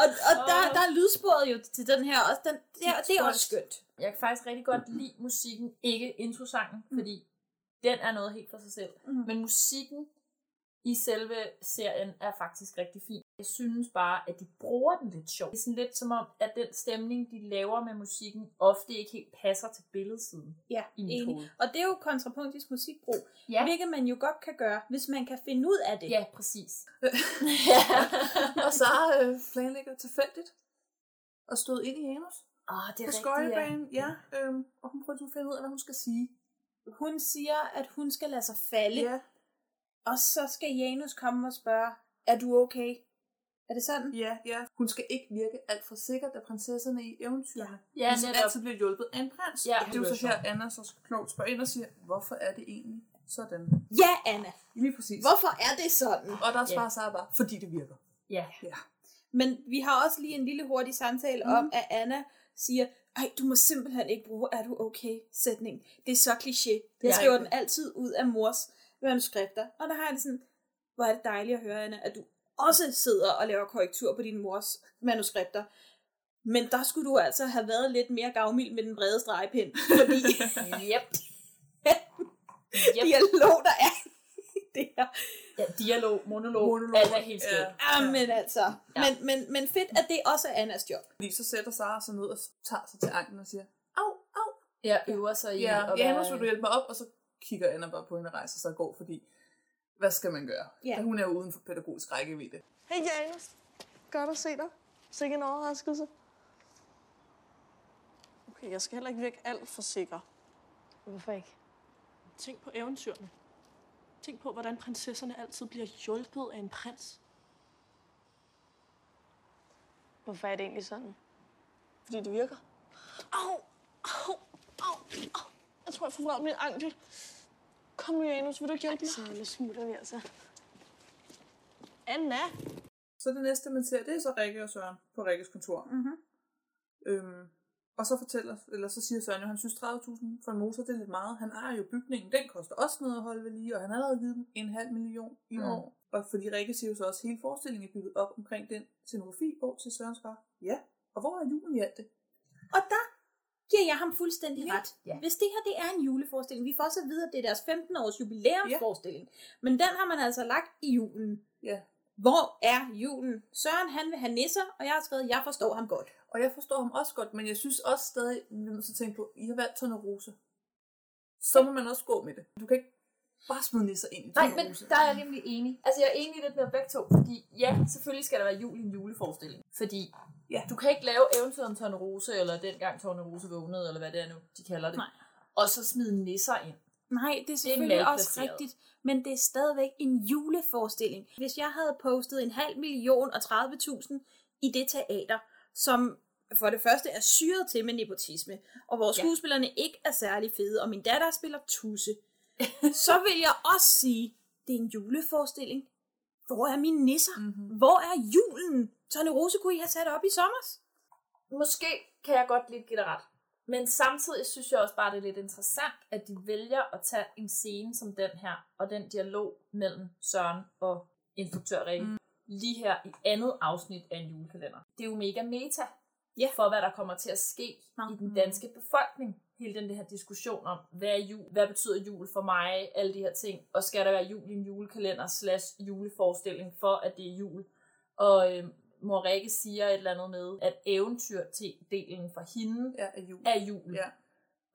og og der, der er lydsporet jo til den her også. Den, det, er, det er også skønt. Jeg kan faktisk rigtig godt lide musikken, ikke introsangen, fordi den er noget helt for sig selv. Mm. Men musikken i selve serien er faktisk rigtig fin. Jeg synes bare, at de bruger den lidt sjovt. Det er sådan lidt som om, at den stemning, de laver med musikken, ofte ikke helt passer til billedsiden. Ja, I mit enig. hoved. Og det er jo kontrapunktisk musikbrug, Ja. hvilket man jo godt kan gøre, hvis man kan finde ud af det. Ja, præcis. Og Sara øh, planlægger tilfældigt og stod ind i Janus Åh, oh, det på er rigtigt, ja. Ja. øhm, og hun prøver at finde ud af, hvad hun skal sige. Hun siger, at hun skal lade sig falde, Ja, og så skal Janus komme og spørge, er du okay? Er det sådan? ja, ja. Hun skal ikke virke alt for sikker, da prinsesserne i eventyrene Ja, ligesom netop. altid bliver hjulpet af en prins. Ja, og det er jo det så er her, Anna så klogt spørger ind og siger, hvorfor er det egentlig sådan? Ja, Anna. Lige præcis. Hvorfor er det sådan? Og der Ja. svarer Sara bare, fordi det virker. Ja. Ja. Men vi har også lige en lille hurtig samtale mm. om, at Anna siger, ej, du må simpelthen ikke bruge, er du okay, sætning. Det er så kliché. Jeg Ja. skriver den altid ud af mors manuskripter. Og der har jeg det sådan, hvor er det dejligt at høre, Anna, at du også sidder og laver korrektur på din mors manuskripter. Men der skulle du altså have været lidt mere gavmild med den brede stregpind. Fordi Yep. yep. dialog, der er det her. Ja, dialog, monolog, Monolog, alt er helt skævt. ja. Ja. Men altså, Ja. men, men, men fedt, at det også er Annas job. Fordi så sætter Sara sig ned og tager sig til anklen og siger, au, au. Ja, øver sig i Ja, at Janus, være- vil du hjælpe mig op? Og så kigger Anna bare på hende og rejser sig og går, fordi hvad skal man gøre? Ja. Hun er jo uden for pædagogisk rækkevidde. Hej Janus. Godt at se dig. Sikke en overraskelse. Okay, jeg skal heller ikke virke alt for sikker. Hvorfor ikke? Tænk på eventyrene. Tænk på, hvordan prinsesserne altid bliver hjulpet af en prins. Hvorfor er det egentlig sådan? Fordi det virker. Au! Au! Au! Au! Jeg tror, jeg får min ankel. Kom nu, Janus. Vil du ikke hjælpe mig? Så nu smutter vi altså. Anna! Så det næste, man ser, det er så Rikke og Søren på Rikkes kontor. Mm-hmm. Øhm, og så fortæller, eller så siger Søren jo, han synes 30.000 for en motor, det er lidt meget. Han ejer jo bygningen, den koster også noget at holde ved lige, og han har allerede givet dem en halv million i Mm. år. Og fordi Rikke siger jo så også, at hele forestillingen er bygget op omkring den scenografi over til Sørens far. Ja, og hvor er julen i alt det? Og der giver jeg ham fuldstændig Ja. ret. Ja. Hvis det her det er en juleforestilling, vi får også at vide, at det er deres 15 års jubilæumsforestilling, men den har man altså lagt i julen. Ja. Hvor er julen? Søren, han vil have nisser, og jeg har skrevet, jeg forstår ham godt. Og jeg forstår ham også godt, men jeg synes også stadig, vi til at tænke på, I har valgt Tornerose. Så må man også gå med det. Du kan ikke bare smide nisser ind i Nej, men der er jeg nemlig enig. Altså, jeg er enig lidt med begge to, fordi ja, selvfølgelig skal der være jul i en juleforestilling. Fordi ja. du kan ikke lave eventyret om Tornerose, eller dengang Tornerose vågnede, eller hvad det er nu, de kalder det. Nej. Og så smide nisser ind. Nej, det er selvfølgelig det er også rigtigt, men det er stadigvæk en juleforestilling. Hvis jeg havde postet en halv million og 30.000 i det teater, som for det første er syret til med nepotisme, og hvor Ja. skuespillerne ikke er særlig fede, og min datter spiller tusse, så vil jeg også sige, det er en juleforestilling. Hvor er mine nisser? Mm-hmm. Hvor er julen? Tony Rose kunne I have sat op i sommers? Måske kan jeg godt dig ret. Men samtidig synes jeg også bare, det er lidt interessant, at de vælger at tage en scene som den her, og den dialog mellem Søren og instruktør Rikke, mm. lige her i andet afsnit af en julekalender. Det er jo mega meta ja. for, hvad der kommer til at ske i den danske befolkning. Hele den her diskussion om, hvad er jul, hvad betyder jul for mig, alle de her ting, og skal der være jul i en julekalender slash juleforestilling for, at det er jul. Og øh, mor Rikke siger et eller andet med, at eventyr-delen for hende ja, er jul. Er jul. Ja.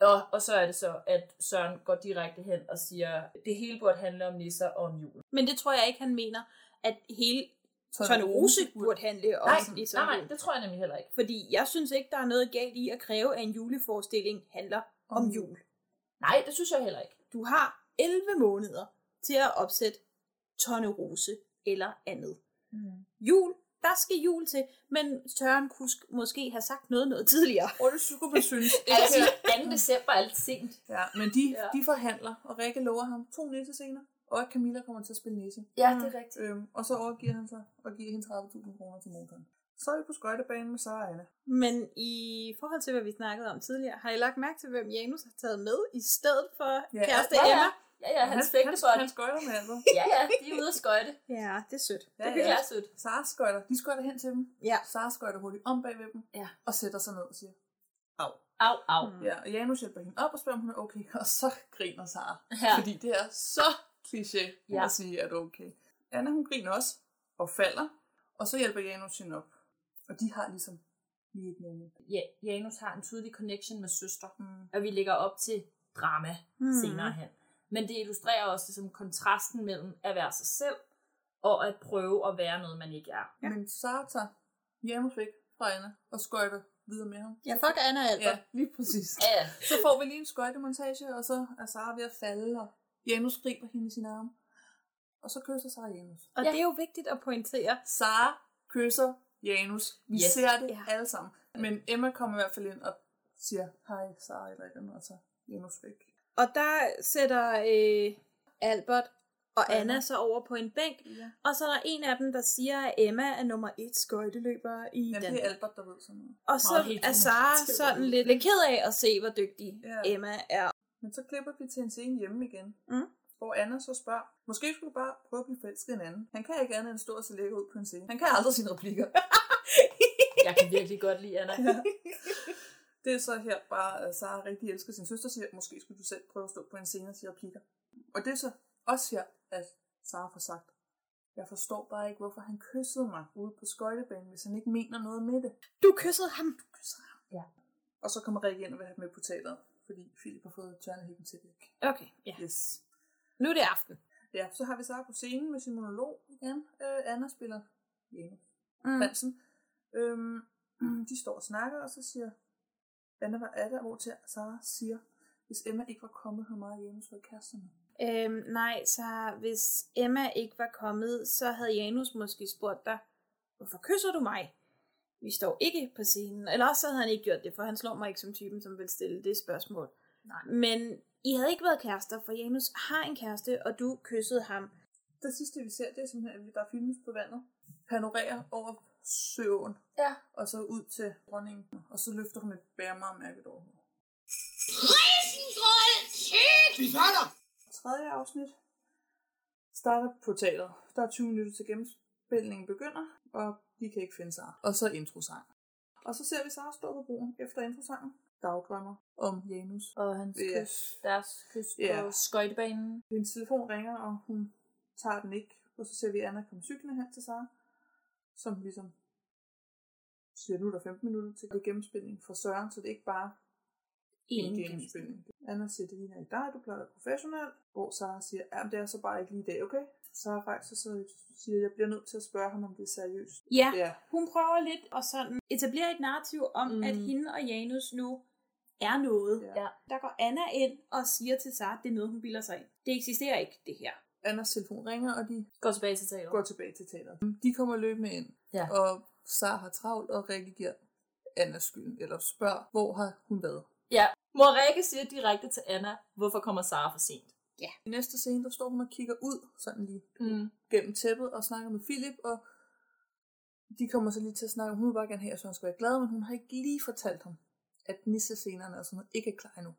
Og, og så er det så, at Søren går direkte hen og siger, det hele burde handle om nisser og om jul. Men det tror jeg ikke, han mener, at hele Tornerose burde handle om Nej, ligesom nej, nej, det tror jeg nemlig heller ikke. Fordi jeg synes ikke, der er noget galt i at kræve, at en juleforestilling handler om jul. Nej, det synes jeg heller ikke. Du har 11 måneder til at opsætte Tornerose eller andet. Mm. Jul, der skal jul til, men Søren kunne sk- måske have sagt noget noget tidligere. Og det skulle man synes. Altså, 2. december er lidt sent. Ja, men de, Ja. de forhandler, og Rikke lover ham to nisse scener, og at Camilla kommer til at spille nisse. Ja, det er rigtigt. Øhm, og så overgiver han sig og giver hende 30.000 kroner til motoren. Så er vi på skøjtebanen med Sara og Anna. Men i forhold til, hvad vi snakkede om tidligere, har I lagt mærke til, hvem Janus har taget med i stedet for ja, kæreste ja, ja. Emma? Ja, ja, hans Han- fægtebody. han skøjter med altså. Ja, ja, de er ude at skøjte. Ja, det er sødt. Ja, Det er sødt. Sara skøjter. De skøjter hen til dem. Ja. Sara skøjter hurtigt om bag ved dem. Ja. Og sætter sig ned og siger, au. Au, au. Mm. Ja, og Janus hjælper hende op og spørger, om hun er okay. Og så griner Sara. Ja. Fordi det er så kliché Ja. at sige, at du er okay. Anna, hun griner også og falder. Og så hjælper Janus hende op. Og de har ligesom lige et moment. Ja, Janus har en tydelig connection med søster, mm. og vi lægger op til drama Mm. senere hen. Men det illustrerer også ligesom kontrasten mellem at være sig selv, og at prøve at være noget, man ikke er. Ja. Men Sara tager Janus væk fra Anna og skøjter videre med ham. Ja, fuck Anna Albert. Ja, lige præcis. Ja. Så får vi lige en skøjtemontage, og så er Sara ved at falde, og Janus griber hende i sine arme. Og så kysser Sara Janus. Og ja. det er jo vigtigt at pointere. Sara kysser Janus. Vi Yes. ser det Ja. alle sammen. Men Emma kommer i hvert fald ind og siger, hej Sara eller andet, og så Janus væk. Og der sætter øh, Albert og Anna. Så over på en bænk, Ja. og så er der en af dem, der siger, at Emma er nummer et skøjteløber i Ja, den. det er Albert, der ved sådan noget. Og så helt er Sara sådan lidt, lidt ked af at se, hvor dygtig Ja. Emma er. Men så klipper vi til en scene hjemme igen. Mm. Hvor Anna så spørger, måske skulle du bare prøve at blive forelsket en anden. Han kan ikke andet end stå og se lækker ud på en scene. Han kan aldrig sine replikker. Jeg kan virkelig godt lide Anna. Ja. Det er så her bare, at Sara rigtig elsker sin søster, siger, måske skulle du selv prøve at stå på en scene og sige replikker. Og det er så også her, at Sara får sagt, jeg forstår bare ikke, hvorfor han kyssede mig ude på skøjtebanen, hvis han ikke mener noget med det. Du kyssede ham. Du kyssede ham. Ja. Og så kommer Rikke ind og vil have med på teateret, fordi Philip har fået tørnehækken til væk. Okay, ja. Yes. Nu er det aften. Ja, så har vi Sara på scenen med sin monolog igen. Øh, Anna spiller Janus Mm. Prinsen. Øhm, de står og snakker, og så siger Anna, hvad er der, hvor til Sara siger, hvis Emma ikke var kommet, havde mig og Janus været kæresterne. Øhm, nej, så hvis Emma ikke var kommet, så havde Janus måske spurgt dig, hvorfor kysser du mig? Vi står ikke på scenen. Eller også så havde han ikke gjort det, for han slår mig ikke som typen, som vil stille det spørgsmål. Nej. Men I havde ikke været kærester, for Janus har en kæreste, og du kyssede ham. Det sidste, vi ser, det er simpelthen, at der filmes på vandet. Panorerer over søen. Ja. Og så ud til dronningen. Og så løfter hun et bærmarmærket over hovedet. Vi fatter! Tredje afsnit starter på teateret. Der er 20 minutter til gennemspilningen begynder, og de kan ikke finde sig. Og så introsang. Og så ser vi Sara stå på broen efter introsangen. Dagdrømmer om Janus. Og hans Ja. kys, deres kys Ja. på skøjtebanen. Hendes telefon ringer, og hun tager den ikke. Og så ser vi Anna komme cyklende hen til Sara, som ligesom siger, nu er der 15 minutter til gennemspilning for Søren, så det er ikke bare en En gennemspilning. Anna siger, det ligner ikke dig, du plejer at være professionel. Hvor Sara siger, ja, det er så bare ikke lige i dag, okay? Sara faktisk så siger, jeg bliver nødt til at spørge ham, om det er seriøst. Ja, Ja. hun prøver lidt at sådan etablere et narrativ om, mm. at hende og Janus nu er noget. Ja. Der går Anna ind og siger til Sara, at det er noget, hun bilder sig ind. Det eksisterer ikke, det her. Annas telefon ringer, og de Går tilbage til teateret. går tilbage til teateret. De kommer løbende ind, Ja. og Sara har travlt, og Rikke giver Anna skylden, eller spørger, hvor har hun været? Mor Rikke siger direkte til Anna, hvorfor kommer Sara for sent? Ja. I næste scene, der står hun og kigger ud, sådan lige Mm. gennem tæppet, og snakker med Philip, og de kommer så lige til at snakke om, hun vil bare gerne have, at Søren skal være glad, men hun har ikke lige fortalt ham, at nissescenerne og sådan noget ikke er klar endnu.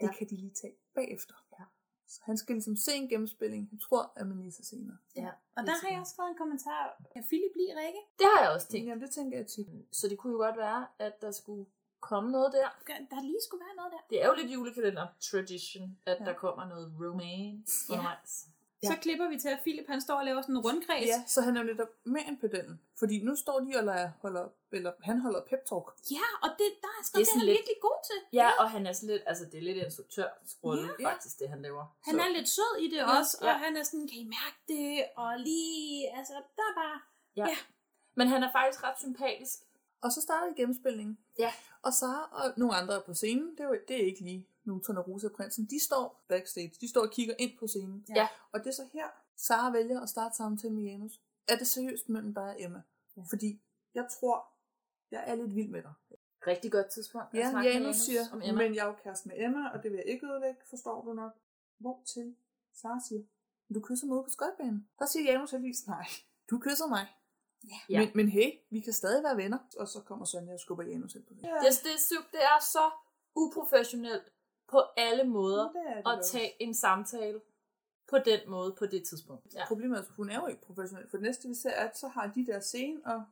Det Ja. kan de lige tage bagefter. Ja. Så han skal ligesom se en gennemspilling, han tror, at med nissescener. Ja. Og der har jeg også fået en kommentar. Kan Philip lide Rikke? Det har jeg også tænkt. Jamen, det tænker jeg tit. Så det kunne jo godt være, at der skulle komme noget der. Der lige skulle være noget der. Det er jo lidt julekalender tradition, at Ja. der kommer noget romance Ja. undervejs. Ja. Så klipper vi til, at Philip han står og laver sådan en rundkreds. Ja, så han er jo netop med en pedellen. Fordi nu står de og leger, holder, eller han holder pep talk. Ja, og det, der er Det er det, sådan han er lidt- virkelig god til. Ja, og han er sådan lidt, altså det er lidt instruktørsrolle, Ja. faktisk, det han laver. Han er lidt sød i det Ja, også, og ja. han er sådan, kan I mærke det? Og lige, altså, der er bare... Ja. Ja. Men han er faktisk ret sympatisk. Og så starter gennemspilningen. Ja. Og Sara og nogle andre er på scenen. Det er, jo, det er ikke lige Newton og Rosa Prinsen. De står backstage. De står og kigger ind på scenen. Ja. Og det er så her, Sara vælger at starte samtalen med Janus. Er det seriøst mellem dig og Emma? Ja. Fordi jeg tror, jeg er lidt vild med dig. Rigtig godt tidspunkt. at Ja, snakke med Janus siger, om Emma. men jeg er jo kæreste med Emma, og det vil jeg ikke ødelægge, forstår du nok. Hvor til Sara siger, du kysser mig ude på skøjtbanen. Der siger Janus heldigvis, nej, du kysser mig. Ja. Men, men hey, vi kan stadig være venner. Og så kommer Sonja og skubber Janus ind på det. Det, det, er sygt. det er så uprofessionelt på alle måder Det det at også. tage en samtale på den måde på det tidspunkt. Ja. Problemet er, at hun er jo ikke professionel. For det næste, vi ser, er, at så har de der scene, og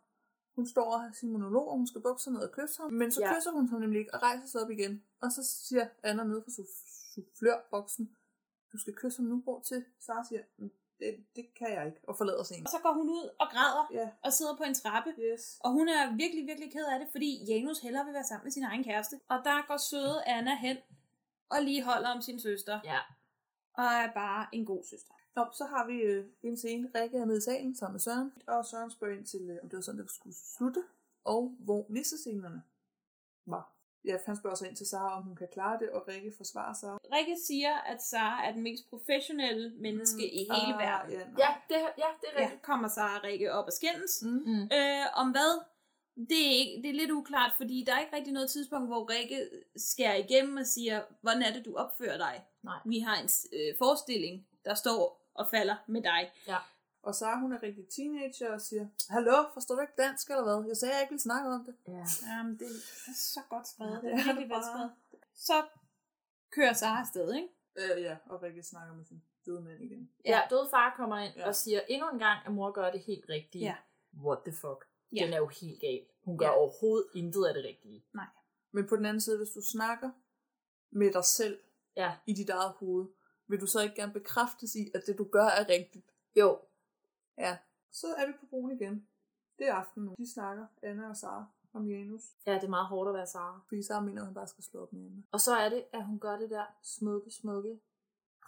hun står og har sin monolog, og hun skal bukke sig ned og kysse ham. Men så Ja. ja. kysser hun ham nemlig ikke, og rejser sig op igen. Og så siger Anna nede fra soufflørboksen, du skal kysse ham nu, hvor til Sara siger, "Mm, det, det kan jeg ikke, og forlader scenen. Og så går hun ud og græder Ja. og sidder på en trappe. Yes. Og hun er virkelig, virkelig ked af det, fordi Janus hellere vil være sammen med sin egen kæreste. Og der går søde Anna hen og lige holder om sin søster. ja. Og er bare en god søster. Nå, så har vi øh, en scene. Rikke er nede i salen sammen med Søren, og Søren spørger ind til, øh, om det var sådan, det skulle slutte, og hvor nissescenerne var. Ja, han spørger så ind til Sara, om hun kan klare det, og Rikke forsvarer sig. Rikke siger, at Sara er den mest professionelle menneske mm. i hele Ah, verden. Ja, nej. Ja, det, ja, det er Ja, rigtigt. kommer Sara og Rikke op og skændes. Mm. Mm. Øh, om hvad? Det er, ikke, det er lidt uklart, fordi der er ikke rigtig noget tidspunkt, hvor Rikke skærer igennem og siger, hvordan er det, du opfører dig? Nej. Vi har en øh, forestilling, der står og falder med dig. Ja. Og Sara, hun er rigtig teenager og siger, Hallo, forstår du ikke dansk eller hvad? Jeg sagde, jeg ikke ville snakke om det. Ja. Jamen, det er så godt skrevet. Ja, det er er virkelig godt skrevet. Så kører Sara afsted, ikke? Øh, ja, og Rikke snakker med sin døde mand igen. Ja, død far kommer ind Ja. og siger endnu en gang, at mor gør det helt rigtige. Ja. What the fuck? Ja. Den er jo helt gal. Hun gør Ja. overhovedet intet af det rigtige. Men på den anden side, hvis du snakker med dig selv Ja. i dit eget hoved, vil du så ikke gerne bekræftes i, at det du gør er rigtigt? Jo. Ja. Så er vi på broen igen. Det er aften nu. De snakker, Anna og Sara, om Janus. Ja, det er meget hårdt at være Sara. Fordi Sara mener, at han bare skal slå op med Emma. Og så er det, at hun gør det der smukke, smukke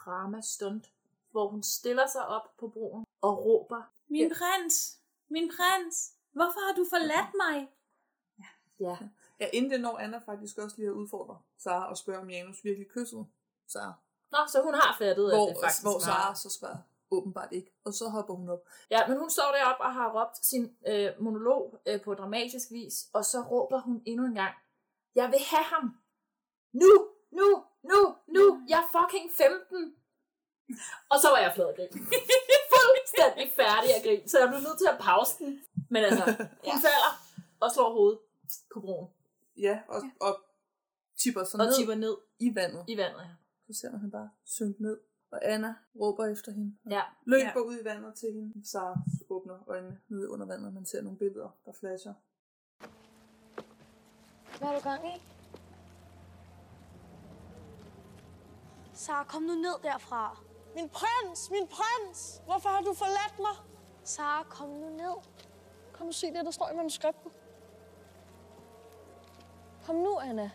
drama stunt, hvor hun stiller sig op på broen og råber. Min prins! Min prins! Hvorfor har du forladt mig? Ja. Ja, inden det når Anna faktisk også lige at udfordre Sara og spørge, om Janus virkelig kyssede Sara. Nå, så hun har fattet, Hvor, at det faktisk hvor. Sara så svarer åbenbart ikke. Og så hopper hun op. Ja, men hun står deroppe og har råbt sin øh, monolog øh, på dramatisk vis, og så råber hun endnu en gang, jeg vil have ham. Nu, nu, nu, nu, jeg er fucking 15. Og så var jeg flad grin. fuldstændig færdig at grine, så jeg blev nødt til at pause den. Men altså, hun falder og slår hovedet på broen. Ja, og, og tipper så Og ned tipper ned i vandet. i vandet, ja. Så ser man bare synke ned. Og Anna råber efter hende. Og Ja. Løber Ja. ud i vandet til hende. Sara åbner øjnene nede under vandet, og man ser nogle billeder, der flasher. Hvad er du gang i? Sara, kom nu ned derfra. Min prins, min prins! Hvorfor har du forladt mig? Sara, kom nu ned. Kom nu se det, der står i manuskriptet. Kom nu, Anna.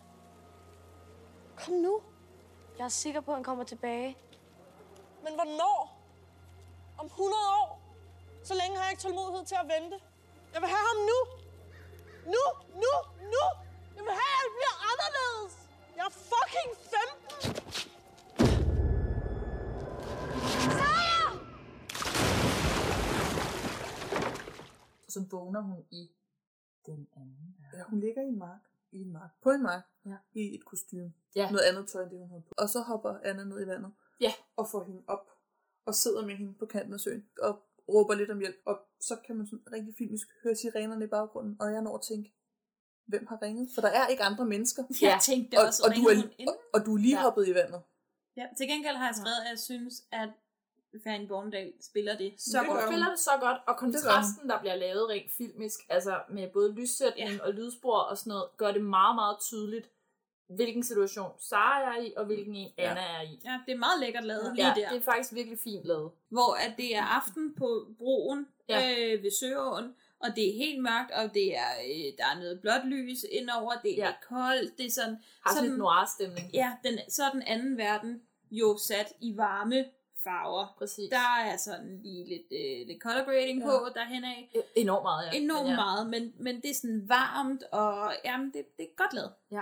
Kom nu. Jeg er sikker på, at han kommer tilbage. Men hvornår? Om 100 år? Så længe har jeg ikke tålmodighed til at vente. Jeg vil have ham nu. Nu, nu, nu. Jeg vil have, at alt bliver anderledes. Jeg er fucking 15. Sara! Og så vågner hun i den anden. Ja, hun ligger i en mark. I en mark. På en mark. Ja. I et kostume. Ja. Noget andet tøj, end det hun havde på. Og så hopper Anna ned i vandet. Ja. Og får hende op. Og sidder med hende på kanten af søen. Og råber lidt om hjælp. Og så kan man sådan rigtig filmisk høre sirenerne i baggrunden. Og jeg når at tænke, hvem har ringet? For der er ikke andre mennesker. Jeg tænkte og, også, og, du ringede er, og, og du er lige Ja. hoppet i vandet. Ja, til gengæld har jeg skrevet, at jeg synes, at Fanny Borndal spiller det så Så godt. hun spiller det så godt, og kontrasten, der bliver lavet rent filmisk, altså med både lyssætning ja. og lydspor og sådan noget, gør det meget, meget tydeligt, hvilken situation Sara er i, og hvilken en Ja. Anna er i. Ja, det er meget lækkert lavet Ja, lige der. det er faktisk virkelig fint lavet. Hvor at det er aften på broen Ja. ja. øh, ved Søåen, og det er helt mørkt, og det er, øh, der er noget blåt lys indover, det er Ja. ja. lidt koldt, det er sådan... Har sådan lidt noir-stemning. Ja, den, så er den anden verden jo sat i varme farver. Præcis. Der er sådan lige lidt, øh, lidt color grading Ja. ja. på derhen af. Enormt meget, ja. Enormt Men ja. meget, men, men det er sådan varmt, og jamen, det, det er godt lavet. Ja.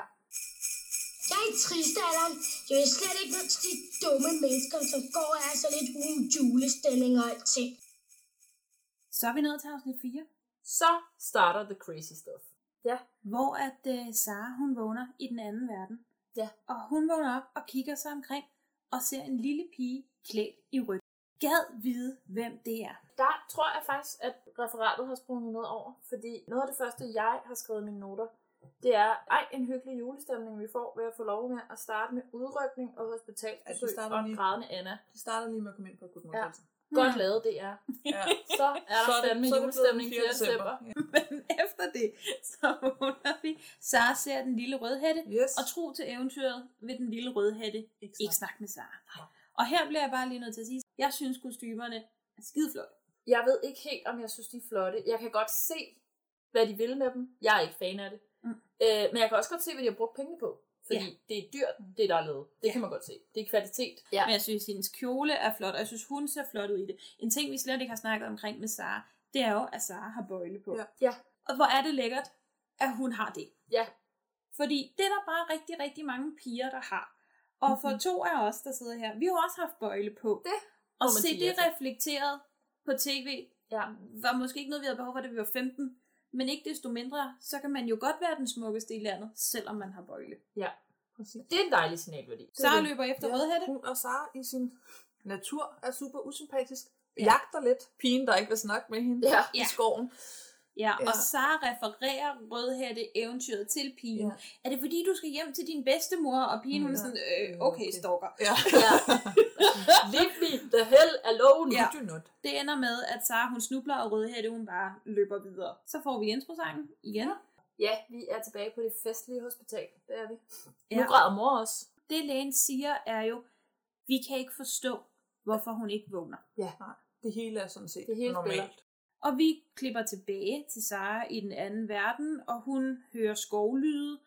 Jeg er i tristalderen. Jeg vil slet ikke nødt til de dumme mennesker, som går og er så lidt uden julestemning og alting. Så er vi nået til afsnit 4. Så starter the crazy stuff. Ja. Hvor at uh, Sara, hun vågner i den anden verden. Ja. Og hun vågner op og kigger sig omkring og ser en lille pige klædt i rødt. Gad vide, hvem det er. Der tror jeg faktisk, at referatet har sprunget noget over, fordi noget af det første, jeg har skrevet i mine noter, det er, ej, en hyggelig julestemning, vi får ved at få lov med at starte med udrykning og hospitalsbesøg starter og lige- grædende Anna. Det starter lige med at komme ind på et godt Ja. Godt Mm. lavet, det er. Ja. Så er der Så fandme julestemning den 4. 4. december. december. Men efter det, så vågner vi. Sara ser den lille rødhætte, Yes. og tro til eventyret ved den lille rødhætte. Ikke snak, ikke snak med Sara. Og her bliver jeg bare lige nødt til at sige, jeg synes kostymerne er skide flotte. Jeg ved ikke helt, om jeg synes, de er flotte. Jeg kan godt se, hvad de vil med dem. Jeg er ikke fan af det. Mm. Øh, men jeg kan også godt se, hvad de har brugt penge på. Fordi Ja. det er dyrt, det der er lavet. Det kan man godt se. Det er kvalitet. Ja. Men jeg synes, at hendes kjole er flot, og jeg synes, hun ser flot ud i det. En ting, vi slet ikke har snakket omkring med Sara, det er jo, at Sara har bøjle på. Ja. Ja. Og hvor er det lækkert, at hun har det. Ja. Fordi det er der bare rigtig, rigtig mange piger, der har. Og for Mhm. to af os, der sidder her, vi har også haft bøjle på. Det Og se det ja reflekteret på tv, ja. var måske ikke noget, vi havde behov for, da vi var 15. Men ikke desto mindre, så kan man jo godt være den smukkeste i landet, selvom man har bøjle. Ja. Præcis. Det er en dejlig signalværdi. Sara løber efter Ja, rødhætte. Hun og Sara i sin natur er super usympatisk. Ja. Jagter lidt pigen, der ikke vil snakke med hende Ja. i skoven. Ja, Ja. og Sara refererer Rødhætte eventyret til pigen. Ja. Er det fordi, du skal hjem til din bedstemor? Og pigen hun er Ja. sådan, øh, okay, stalker. Ja. Ja. Leave me the hell alone. Ja. Do not. Det ender med, at Sara hun snubler, og Rødhætte hun bare løber videre. Så får vi introsangen igen. Ja, vi er tilbage på det festlige hospital. Det er vi. Ja. Nu græder mor også. Det lægen siger er jo, vi kan ikke forstå, hvorfor hun ikke vågner. Ja. Nej, det hele er sådan set Det hele normalt. spiller. Og vi klipper tilbage til Sara i den anden verden, og hun hører skovlyde,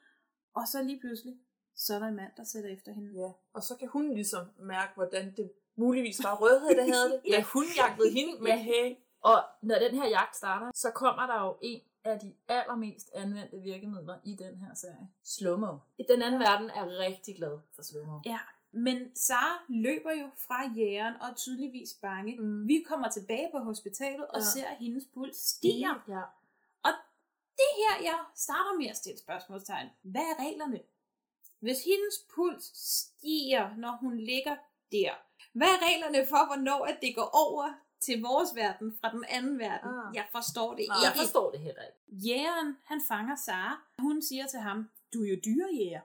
og så lige pludselig, så er der en mand, der sætter efter hende. Ja, og så kan hun ligesom mærke, hvordan det muligvis var rødhed, der havde det. ja, hun jagtede hende med Ja. hey. Og når den her jagt starter, så kommer der jo en af de allermest anvendte virkemidler i den her serie. Slow-mo. Den anden verden er rigtig glad for slow-mo. Ja, men Sara løber jo fra jægeren og er tydeligvis bange. Mm. Vi kommer tilbage på hospitalet og Ja. ser, at hendes puls stiger. Ja. Og det her, jeg starter med at stille spørgsmålstegn. Hvad er reglerne? Hvis hendes puls stiger, når hun ligger der, hvad er reglerne for, hvornår at det går over til vores verden fra den anden verden. Ah. Jeg forstår det Nej, ikke. jeg forstår det heller ikke. Jægeren, han fanger Sara. Hun siger til ham, du er jo dyrejæger.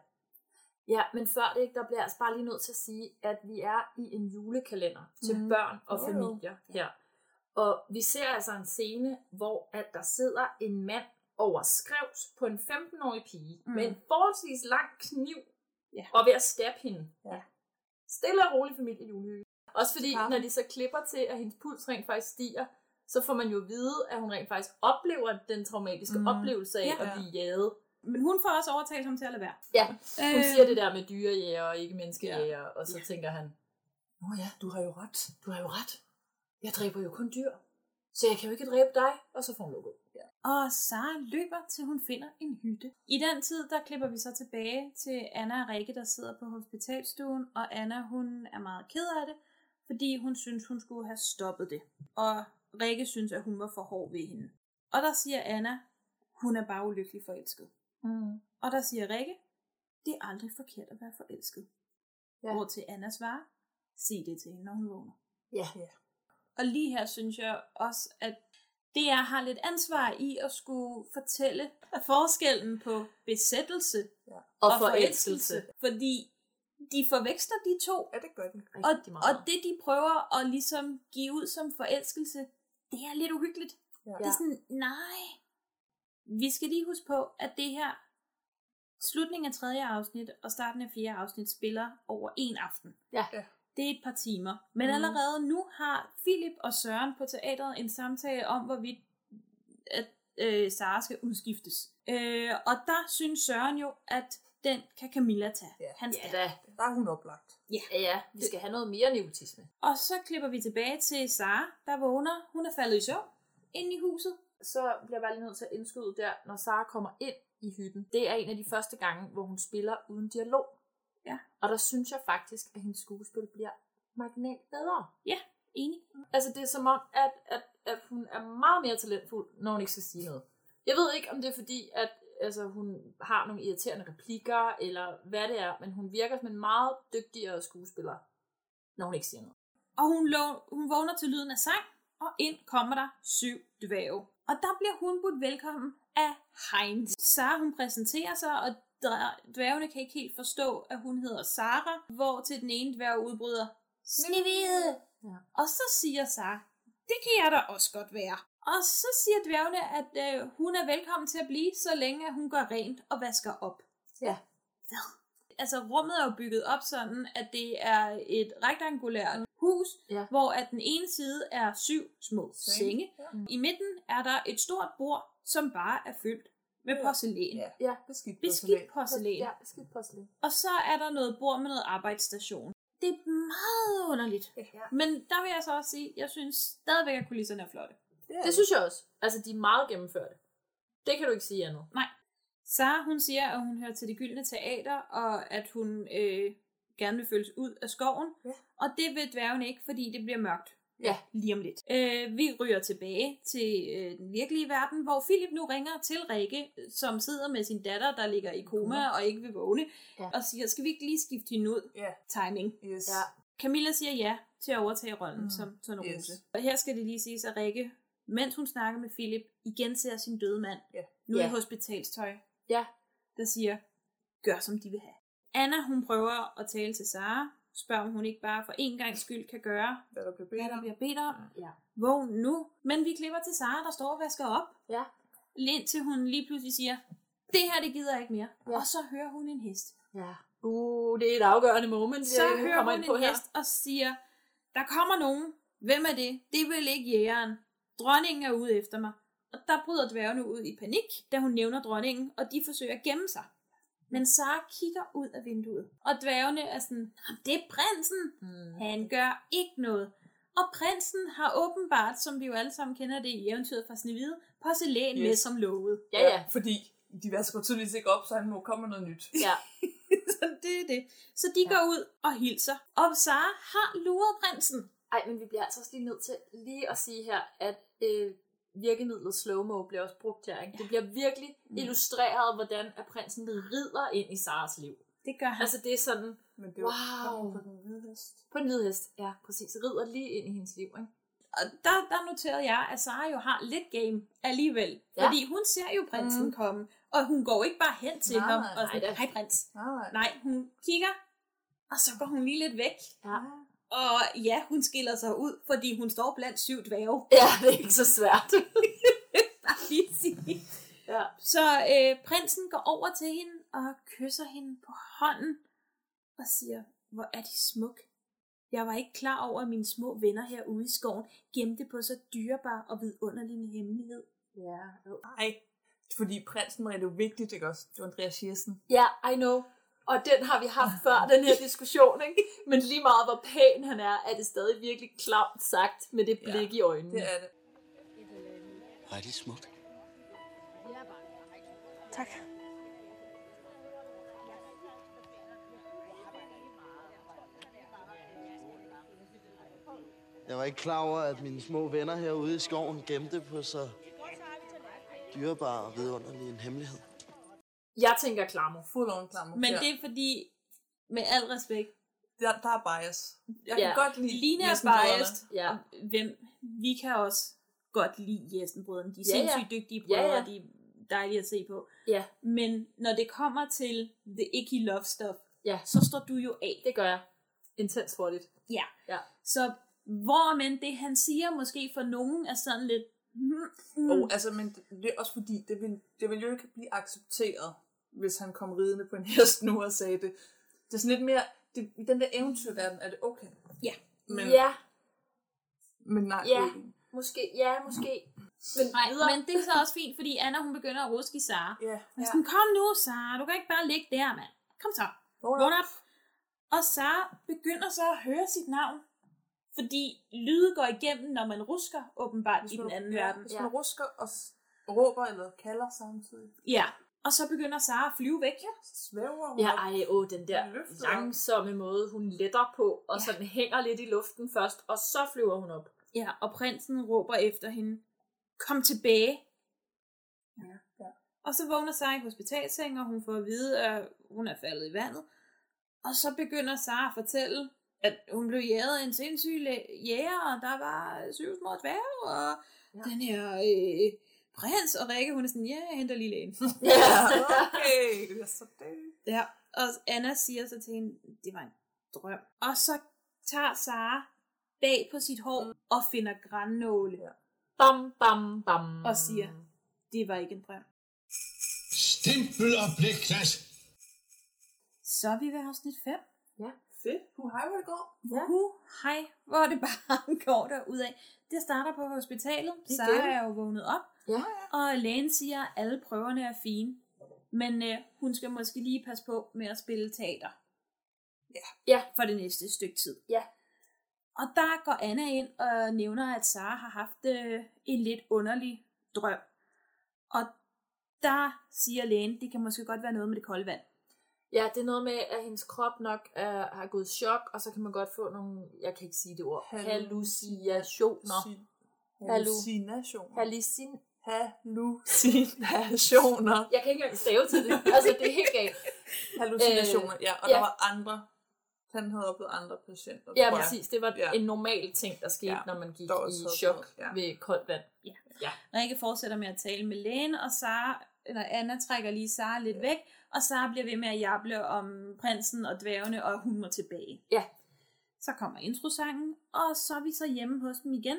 Ja, men før det ikke, der bliver jeg altså bare lige nødt til at sige, at vi er i en julekalender til Mhm. børn og jo. familier her. Og vi ser altså en scene, hvor at der sidder en mand over skrevs på en 15-årig pige Mm. mm. med en forholdsvis lang kniv Ja. og ved at stabbe hende. Ja. Stille og rolig familie julehygge. Også fordi, Kaffe. når de så klipper til, at hendes puls rent faktisk stiger, så får man jo at vide, at hun rent faktisk oplever den traumatiske Mm. mm. oplevelse af Ja. at blive jaget. Men hun får også overtalt ham til at lade være. Ja, hun Øh. siger det der med dyrejæger og ikke menneskejæger, ja. og så ja. tænker han, Nå ja, Du har jo ret. du har jo ret. Jeg dræber jo kun dyr, så jeg kan jo ikke dræbe dig, og så får hun lukket. Ja. Og Sara løber, til hun finder en hytte. I den tid, der klipper vi så tilbage til Anna og Rikke, der sidder på hospitalstuen, og Anna, hun er meget ked af det, fordi hun synes, hun skulle have stoppet det. Og Rikke synes, at hun var for hård ved hende. Og der siger Anna, hun er bare ulykkelig forelsket. Mm. Og der siger Rikke, det er aldrig forkert at være forelsket. Ja. Hvor til Anna svarer, sig det til hende, når hun vågner. Ja. ja. Og lige her synes jeg også, at det jeg har lidt ansvar i at skulle fortælle forskellen på besættelse ja. Og forelskelse. Fordi de forveksler de to. Ja, det gør de. Og, Rigtig meget. og det de prøver at ligesom give ud som forelskelse, det er lidt uhyggeligt. Ja. Det er sådan, nej. Vi skal lige huske på, at det her slutningen af tredje afsnit og starten af fjerde afsnit spiller over en aften. Ja. Det er et par timer. Men mm. allerede nu har Philip og Søren på teateret en samtale om, hvorvidt at øh, Sara skal udskiftes. Øh, og der synes Søren jo, at den kan Camilla tage. Ja. Hans Ja da. Der er hun oplagt. Ja. Ja, ja, vi skal have noget mere neurotisme. Og så klipper vi tilbage til Sara, der vågner. Hun er faldet i søvn inde i huset. Så bliver jeg bare lige nødt til at indskyde der, når Sara kommer ind i hytten. Det er en af de første gange, hvor hun spiller uden dialog. Ja. Og der synes jeg faktisk, at hendes skuespil bliver marginalt bedre. Ja, enig. Altså det er som om, at, at, at hun er meget mere talentfuld, når hun ikke skal sige noget. Jeg ved ikke, om det er fordi, at altså, hun har nogle irriterende replikker, eller hvad det er, men hun virker som en meget dygtigere skuespiller, når hun ikke siger noget. Og hun, lå, hun vågner til lyden af sang, og ind kommer der syv dværge. Og der bliver hun budt velkommen af Heinz. Sara hun præsenterer sig, og dvær- dværgene kan ikke helt forstå, at hun hedder Sara, hvor til den ene dværg udbryder, Snevide! Ja. Og så siger Sara, det kan jeg da også godt være. Og så siger dværgene, at øh, hun er velkommen til at blive, så længe hun gør rent og vasker op. Ja. Hvad? Altså rummet er jo bygget op sådan, at det er et rektangulært hus, Ja. hvor at den ene side er syv små Senge. senge. Ja. I midten er der et stort bord, som bare er fyldt med porcelæn. Ja. Ja, Beskidt Beskidt porcelæn. Ja, skidt porcelæn. Og så er der noget bord med noget arbejdsstation. Det er meget underligt. Ja. Men der vil jeg så også sige, jeg synes stadigvæk, at kulisserne er flotte. Det, er Det synes jeg også. Altså, de er meget gennemførte. Det kan du ikke sige andet. Nej. Sara, hun siger, at hun hører til det gyldne teater, og at hun øh, gerne vil følges ud af skoven. Ja. Og det vil dværgen ikke, fordi det bliver mørkt. Ja. Lige om lidt. Øh, vi ryger tilbage til øh, den virkelige verden, hvor Philip nu ringer til Rikke, som sidder med sin datter, der ligger i koma og ikke vil vågne, Ja. og siger, skal vi ikke lige skifte hende ud? Ja. Timing. Yes. Ja. Camilla siger ja til at overtage rollen mm. Mm. som Tornerose. Yes. Og her skal det lige siges, at Rikke, mens hun snakker med Philip, igen ser sin døde mand, Ja. nu Ja. i hospitalstøj, Ja. der siger, gør som de vil have. Anna, hun prøver at tale til Sara, spørger om hun ikke bare for en gang skyld kan gøre, Hvad der bliver hvad bedt der om. bliver bedt om. Ja. Vågn nu. Men vi klipper til Sara, der står og vasker op, Ja. indtil hun lige pludselig siger, det her, det gider jeg ikke mere. Ja. Og så hører hun en hest. Ja. Uh, det er et afgørende moment. Så jeg hører kommer hun ind på en her. hest og siger, der kommer nogen. Hvem er det? Det er vel ikke jægeren. Dronningen er ude efter mig. Og der bryder dværgene ud i panik, da hun nævner dronningen, og de forsøger at gemme sig. Men Sara kigger ud af vinduet, og dværgene er sådan, "Jamen, det er prinsen. Mm. Han gør ikke noget. Og prinsen har åbenbart, som vi jo alle sammen kender det i eventyret fra Snevide, porcelæn yes. med som lovet. Ja, ja. Fordi de vasker tydeligvis ikke op, så han må komme med noget nyt. Ja. så det er det. Så de går ud og hilser. Og Sara har luret prinsen. Ej, men vi bliver altså også lige nødt til lige at sige her, at øh, virkemidlet slow-mo bliver også brugt her. Ikke? Det bliver virkelig mm. illustreret, hvordan at prinsen rider ind i Saras liv. Det gør han. Altså det er sådan, Men det Wow. på den hvide hest. på en hvid hest. Ja, præcis. Rider lige ind i hendes liv. Ikke? Og der, der noterede jeg, at Sara jo har lidt game alligevel. Ja. Fordi hun ser jo prinsen mm. komme, og hun går ikke bare hen til Nej, ham og siger, hej prins. Nej, Nej, hun kigger, og så går hun lige lidt væk. Ja. Og ja, hun skiller sig ud, fordi hun står blandt syv dværge. ja, det er ikke så svært. Bare lige sige. ja. Så øh, prinsen går over til hende og kysser hende på hånden og siger, hvor er de smuk. Jeg var ikke klar over, at mine små venner herude i skoven gemte på så dyrebar og vidunderlig en hemmelighed. Ja, jo. Nej, fordi prinsen var det jo vigtigt, ikke også? Det var Andreas Schiersen. Ja, I know. Og den har vi haft før, den her diskussion, ikke? Men lige meget hvor pæn han er, er det stadig virkelig klamt sagt med det blik ja, i øjnene. Det er det. Hvor er det smukt. Tak. Jeg var ikke klar over, at mine små venner herude i skoven gemte på så dyrebar og vidunderlig en hemmelighed. Jeg tænker klammer. Full on klammer. Men ja. det er fordi, med al respekt, der, der er bias. Jeg Ja. kan godt lide Line er biased, Ja. og hvem, vi kan også godt lide Jessen-brødrene. De er Ja, ja. sindssygt dygtige Ja, brødre, ja. de er dejlige at se på. Ja, Men når det kommer til the icky love stuff, Ja. så står du jo af. det gør jeg. Intens hurtigt. Ja. Ja. Så hvor men det han siger måske for nogen er sådan lidt... Mm, mm, Og, altså, men det, det er også fordi, det vil, det vil jo ikke blive accepteret, hvis han kom ridende på en hest nu og sagde det. Det er sådan lidt mere, det, i den der eventyrverden er det okay. Ja. Men, Ja, men nej, Ja. det er ikke. måske. Ja, måske. Men Nej, videre. men det er så også fint, fordi Anna hun begynder at ruske i Sara. Ja, Ja. ja. Sådan, kom nu, Sara, du kan ikke bare ligge der, mand. Kom så, Vågn op. Og Sara begynder så at høre sit navn, fordi lyde går igennem, når man rusker, åbenbart i den anden ja, verden. Hvis man rusker og råber eller kalder samtidig, Ja, og så begynder Sara at flyve væk. Ja. svæver hun Ja, ej, åh, den der langsomme måde, hun letter på, og Ja. sådan hænger lidt i luften først, og så flyver hun op. ja, og prinsen råber efter hende, kom tilbage. Ja, ja. Og så vågner Sara i hospitalseng, og hun får at vide, at hun er faldet i vandet. Og så begynder Sara at fortælle, at hun blev jaget af en sindssyg jæger, og der var syv små dværge, og ja. den her øh, prins, og Rikke, hun er sådan, ja, jeg henter lige lægen. Ja, okay. Ja, så det. ja, og Anna siger så til hende, det var en drøm. Og så tager Sara bag på sit hår og finder grænnåle Ja. Bam, bam, bam. og siger, det var ikke en drøm. Stempel og blækglas. Så er vi ved afsnit 5. Ja. Fedt. Hu, hej, hvor det går. Ja. Uh, hej, hvor er det bare går der af. Det starter på hospitalet. Sara er jo vågnet op, Ja. og lægen siger, at alle prøverne er fine. Men øh, hun skal måske lige passe på med at spille teater. Ja. Ja. For det næste stykke tid. Ja. Og der går Anna ind og nævner, at Sara har haft øh, en lidt underlig drøm. Og der siger lægen, det kan måske godt være noget med det kolde vand. Ja, det er noget med, at hendes krop nok er, har gået chok, og så kan man godt få nogle, jeg kan ikke sige det ord, Hallu- hallucinationer. Hallucinationer. Hallucin... Hallucinationer. Jeg kan ikke engang stave til det. Altså, det er helt galt. Hallucinationer, Øh, ja. Og ja. der var andre. Han havde oplevet andre patienter. Ja, præcis. Det var Ja. en normal ting, der skete, Ja, når man gik i chok ja. ved koldt vand. Ja. Ja. Rikke fortsætter med at tale med lægen, og Sara, eller Anna trækker lige Sara lidt væk, og Sara bliver ved med at jable om prinsen og dværgene, og hun må tilbage. Ja. Så kommer introsangen, og så er vi så hjemme hos dem igen.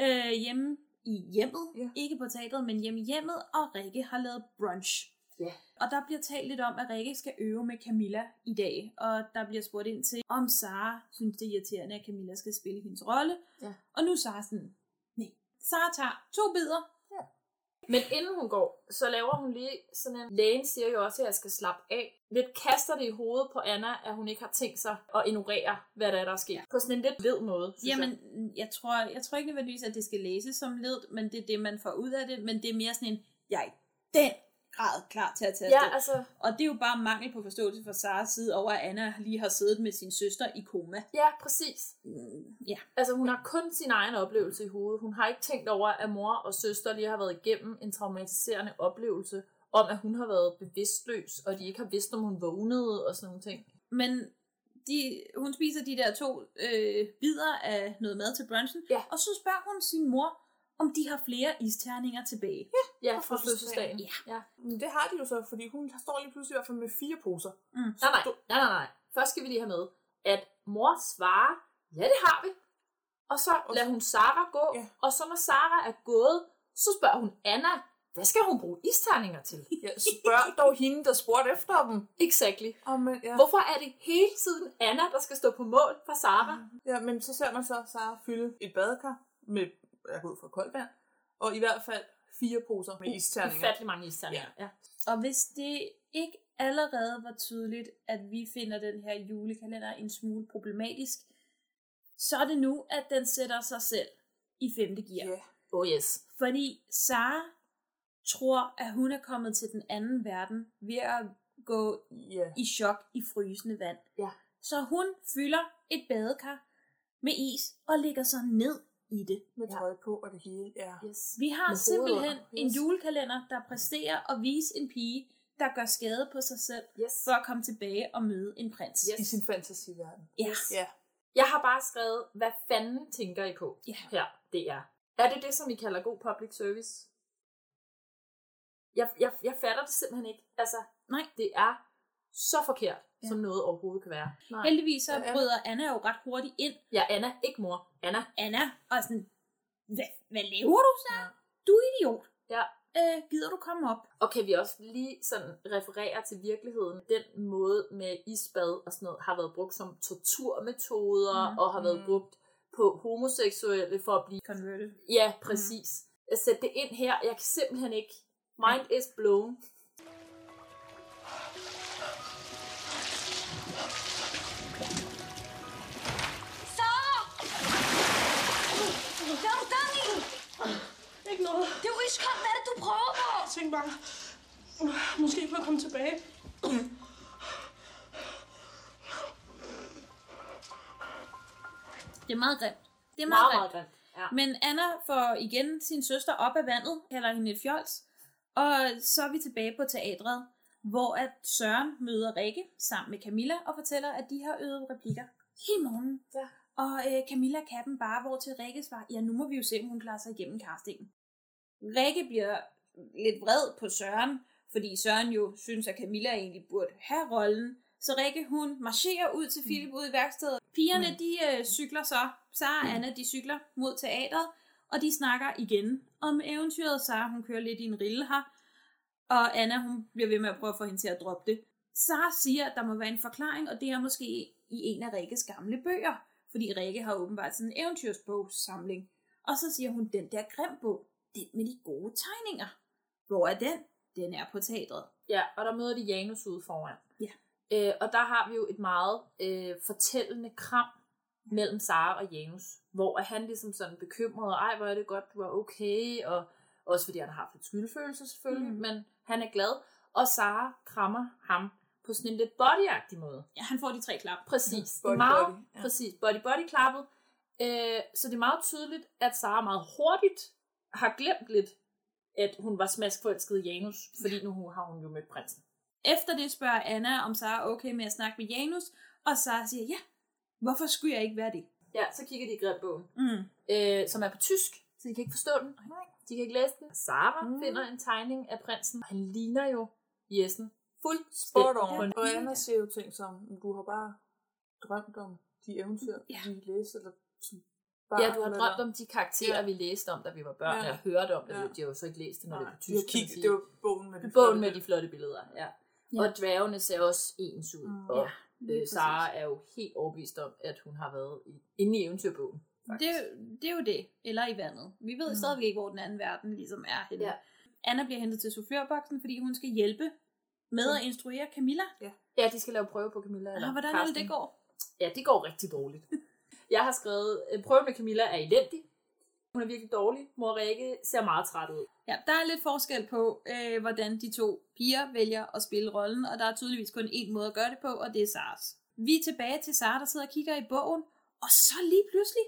Øh, hjemme i hjemmet, Ja. ikke på teatret, men hjemme i hjemmet, og Rikke har lavet brunch. Ja. Og der bliver talt lidt om, at Rikke skal øve med Camilla i dag, og der bliver spurgt ind til, om Sara synes, det er irriterende, at Camilla skal spille hendes rolle. Ja. Og nu er Sara sådan, nej. Sara tager to bidder, Men inden hun går, så laver hun lige sådan en... Lægen siger jo også, at jeg skal slappe af. Lidt kaster det i hovedet på Anna, at hun ikke har tænkt sig at ignorere, hvad der er, der er sket. På sådan en lidt led måde, Jamen, jeg. jeg tror, jeg tror ikke nødvendigvis, at det skal læses som led, men det er det, man får ud af det. Men det er mere sådan en, jeg den grad klar til at tage Ja, afsted. altså... Og det er jo bare mangel på forståelse fra Saras side over, at Anna lige har siddet med sin søster i koma. Ja, præcis. Mm, ja. Altså, hun har kun sin egen oplevelse i hovedet. Hun har ikke tænkt over, at mor og søster lige har været igennem en traumatiserende oplevelse, om at hun har været bevidstløs, og de ikke har vidst, om hun vågnede og sådan nogle ting. Men de, hun spiser de der to øh, bidder af noget mad til brunchen, ja. og så spørger hun sin mor, om de har flere isterninger tilbage. Ja, ja fra fødselsdagen. Ja. ja. Men det har de jo så, fordi hun står lige pludselig i hvert fald med fire poser. Mm. Nej, nej, nej, nej, nej. Først skal vi lige have med, at mor svarer, ja, det har vi. Og så lader hun Sara gå, ja. og så når Sara er gået, så spørger hun Anna, hvad skal hun bruge isterninger til? Ja, spørg dog hende, der spurgte efter dem. Exactly. Oh, men, ja. Hvorfor er det hele tiden Anna, der skal stå på mål for Sara? Ja, men så ser man så Sara fylde et badekar med, jeg går ud fra koldt vand, og i hvert fald fire poser med isterninger. Ufattelig mange isterninger, ja. ja. Og hvis det ikke allerede var tydeligt, at vi finder den her julekalender en smule problematisk, så er det nu, at den sætter sig selv i femte gear. Yeah. Oh yes. Fordi Sara tror, at hun er kommet til den anden verden ved at gå yeah. i chok i frysende vand. Ja. Så hun fylder et badekar med is og lægger sig ned i det. Med tøj på og det hele, ja. Yes. Vi har Med simpelthen under. en Yes. julekalender, der præsterer at vise en pige, der gør skade på sig selv, yes. for at komme tilbage og møde en prins. I sin fantasiverden. Ja. Ja. Jeg har bare skrevet, hvad fanden tænker I på ja. her? Det er. Er det det, som I kalder god public service? Jeg, jeg, jeg fatter det simpelthen ikke. Altså, Nej. det er så forkert, ja. som noget overhovedet kan være. Nej. Heldigvis så bryder Anna jo ret hurtigt ind. Ja, Anna, ikke mor. Anna. Anna, og sådan, hvad, hvad laver du så? Du er idiot. Ja. Øh, gider du komme op? Og kan vi også lige sådan referere til virkeligheden? Den måde med isbad og sådan noget har været brugt som torturmetoder Mhm. og har været Mhm. brugt på homoseksuelle for at blive... Converted. Ja, præcis. Mm. Jeg sætter det ind her. Jeg kan simpelthen ikke... Mind is blown. Ikke noget. Det er jo iskoldt. Hvad er det, du prøver på? Jeg tænkte bare, måske kunne jeg komme tilbage. Det er meget grimt. Det er Meget, meget, meget grimt. Ja. Men Anna får igen sin søster op af vandet, kalder hende et fjols. Og så er vi tilbage på teatret, hvor at Søren møder Rikke sammen med Camilla og fortæller, at de har øvet replikker hele morgen. Ja. Og øh, Camilla kan dem bare, hvor til Rikke svarer, ja nu må vi jo se, om hun klarer sig igennem castingen. Rikke bliver lidt vred på Søren, fordi Søren jo synes, at Camilla egentlig burde have rollen. Så Rikke, hun marcherer ud til Philip ud i værkstedet. Pigerne, Mm. de øh, cykler så. Sara og Anna, de cykler mod teatret, og de snakker igen om eventyret. Sara, hun kører lidt i en rille her, og Anna, hun bliver ved med at prøve at få hende til at droppe det. Sara siger, at der må være en forklaring, og det er måske i en af Rikkes gamle bøger, fordi Rikke har åbenbart sådan en eventyrsbogssamling. Og så siger hun, den der grim bog, den med de gode tegninger. Hvor er den? Den er på teatret. Ja, og der møder de Janus ude foran. Ja. Øh, og der har vi jo et meget øh, fortællende kram mellem Sara og Janus, hvor er han ligesom sådan bekymret, ej hvor er det godt, du er okay, og også fordi han har haft lidt skyldfølelse selvfølgelig, Mm. men han er glad, og Sara krammer ham på sådan en lidt bodyagtig måde. Ja, han får de tre klap. Præcis. Det Body, meget, body, ja. Præcis, body body klappet. Øh, så det er meget tydeligt, at Sara meget hurtigt har glemt lidt, at hun var smaskforelsket i Janus, fordi nu har hun jo mødt prinsen. Efter det spørger Anna, om Sara er okay med at snakke med Janus, og Sara siger, ja, hvorfor skulle jeg ikke være det? Ja, så kigger de i grimbogen, Mm. øh, som er på tysk, så de kan ikke forstå den. De kan ikke læse den. Sara mm. finder en tegning af prinsen, og han ligner jo Jessen fuldstændig. Spot Og Anna siger jo ting som, du har bare drømt om de eventyr, Ja. vi læste, eller som Ja, du har drømt om de karakterer, Ja. vi læste om, da vi var børn, Ja. eller hørte om det. Ja. De har jo så ikke læst det, når det Nej, tysk. de har kan man kigget, sige. det var bogen med de Bogen flotte med de flotte billeder, ja. Ja. Og dværgene ser også ens ud. Mm. Og lige øh, Sara er jo helt overbevist om, at hun har været i, inde i eventyrbogen. Det, er jo- det er jo det. Eller i vandet. Vi ved mm. stadigvæk ikke, hvor den anden verden ligesom er henne. Ja. Anna bliver hentet til soufflørboksen, fordi hun skal hjælpe med at instruere Camilla. Ja. Ja, de skal lave prøve på Camilla. Eller Ah, hvordan det, Karsten. det går? Ja, det går rigtig dårligt. Jeg har skrevet, øh, prøven med Camilla er elendig. Hun er virkelig dårlig. Mor Rikke ser meget træt ud. Ja, der er lidt forskel på, øh, hvordan de to piger vælger at spille rollen, og der er tydeligvis kun én måde at gøre det på, og det er Saras. Vi er tilbage til Sara, der sidder og kigger i bogen, og så lige pludselig,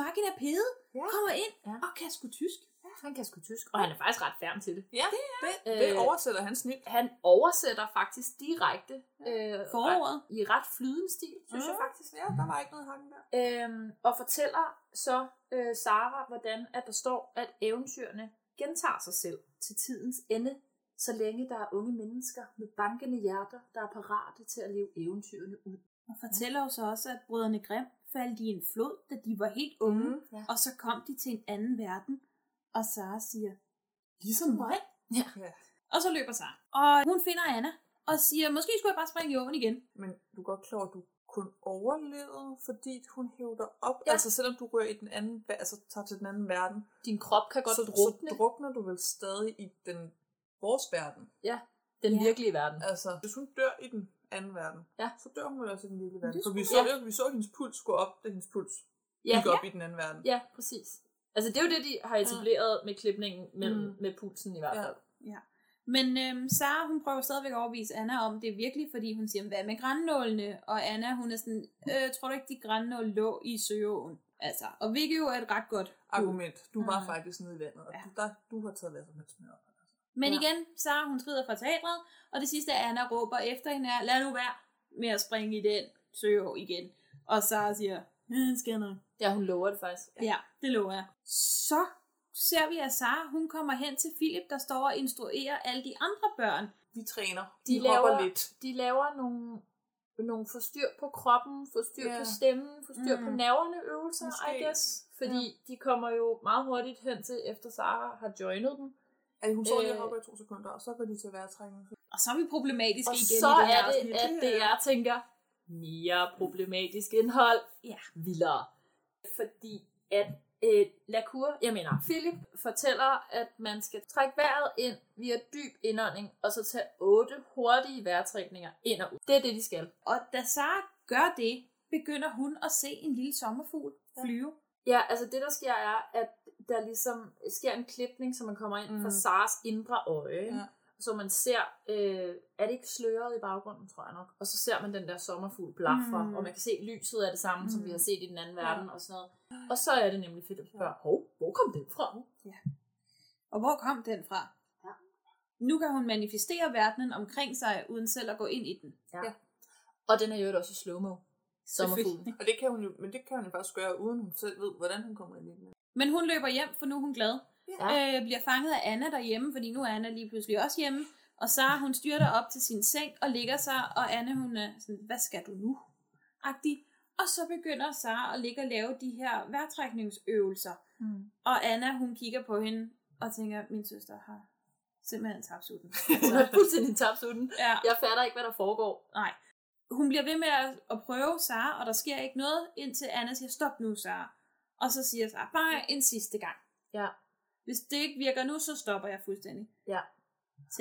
machina Pede Ja. kommer ind Ja. og kan sgu tysk. Han kan sgu tysk, og han er faktisk ret færm til det. Ja, det, det, det oversætter han snilt. Han oversætter faktisk direkte øh, Forordet. i ret flydende stil, synes Ja. jeg faktisk. Ja, der var ikke noget hakken der. Øhm, og fortæller så øh, Sara, hvordan at der står, at eventyrene gentager sig selv til tidens ende, så længe der er unge mennesker med bankende hjerter, der er parate til at leve eventyrene ud. Og fortæller jo så også, at brødrene Grimm faldt i en flod, da de var helt unge, Mhm, ja. og så kom de til en anden verden, og Sara siger, ligesom mig. Ja. ja. Og så løber Sara. Og hun finder Anna, og siger, måske skulle jeg bare springe i åen igen. Men du er godt klar, at du kun overlevede, fordi hun hævde dig op. Ja. Altså selvom du rører i den anden, altså tager til den anden verden. Din krop kan godt så, drukne. Så drukner du vel stadig i den vores verden. Ja, den Ja. virkelige verden. Altså, hvis hun dør i den anden verden, ja. så dør hun vel også i den virkelige verden. det For vi så, ja. vi så hendes puls gå op, da hendes puls Ja. gik op Ja. i den anden verden. Ja, præcis. Altså det er jo det, de har etableret med klipningen mellem, Mm. med pulsen i hvert fald. Ja. Men øhm, Sara, hun prøver stadigvæk at overbevise Anna om, det er virkelig, fordi hun siger, hvad med grænnålene? Og Anna, hun er sådan, øh, tror du ikke, de grænnål lå i søåen? Altså, og hvilket jo er et ret godt. Argument. Du var Mm. faktisk nede i vandet, og du, der, du har taget hvad som helst med op. Men Ja. igen, Sara, hun skrider fra teatret, og det sidste, Anna råber efter hende er, lad nu være med at springe i den søå igen. Og Sara siger, "Øh, skal jeg nok. Ja, hun lover det faktisk. Ja, det lover jeg. Så ser vi, at Sara, hun kommer hen til Philip, der står og instruerer alle de andre børn. De træner. De, De, laver, lidt. De laver nogle, nogle forstyr på kroppen, forstyr Ja. på stemmen, forstyr Mm. på nerverne øvelser, Måske. I guess. Fordi de kommer jo meget hurtigt hen til, efter Sara har joinet dem. Altså, hun står lige Øh, hopper i to sekunder, og så går de til vejrtrækning. Og så er vi problematiske Og igen så i det her er det, afsnit. at det er, tænker, mere problematisk indhold. Ja. Vildere. Fordi at øh, Lacour, jeg mener, Philip fortæller, at man skal trække vejret ind via dyb indånding, og så tage otte hurtige vejrtrækninger ind og ud. Det er det, de skal. Og da Sara gør det, begynder hun at se en lille sommerfugl flyve. Ja, altså det der sker er, at der ligesom sker en klipning, så man kommer ind mm. fra. Sars indre øje. Ja. Så man ser, øh, er det ikke sløret i baggrunden, tror jeg nok. Og så ser man den der sommerfugl blafre, Mm. mm. og man kan se, at lyset er det samme, mm. som Mm. vi har set i den anden Ja. verden og sådan noget. Og så er det nemlig fedt at spørge, hov, hvor kom den fra? Ja. Og hvor kom den fra? Ja. Nu kan hun manifestere verdenen omkring sig, uden selv at gå ind i den. Ja. ja. Og den er jo også i slow-mo. Sommerfuglen. Og det kan hun jo, men det kan hun jo faktisk gøre, uden hun selv ved, hvordan hun kommer ind i den. Men hun løber hjem, for nu er hun glad. Ja. Øh, bliver fanget af Anna derhjemme, fordi nu er Anna lige pludselig også hjemme. Og Sara, hun styrter op til sin seng og ligger sig, og Anna, hun er sådan, hvad skal du nu? Agtig. Og så begynder Sara at ligge og lave de her vejrtrækningsøvelser. Mm. Og Anna, hun kigger på hende og tænker, min søster har simpelthen tabt sutten. Hun har fuldstændig tabt sutten. Ja. Jeg fatter ikke, hvad der foregår. Nej. Hun bliver ved med at, at prøve Sara, og der sker ikke noget, indtil Anna siger, stop nu, Sara. Og så siger Sara, bare en sidste gang. Ja. Hvis det ikke virker nu, så stopper jeg fuldstændig. Ja.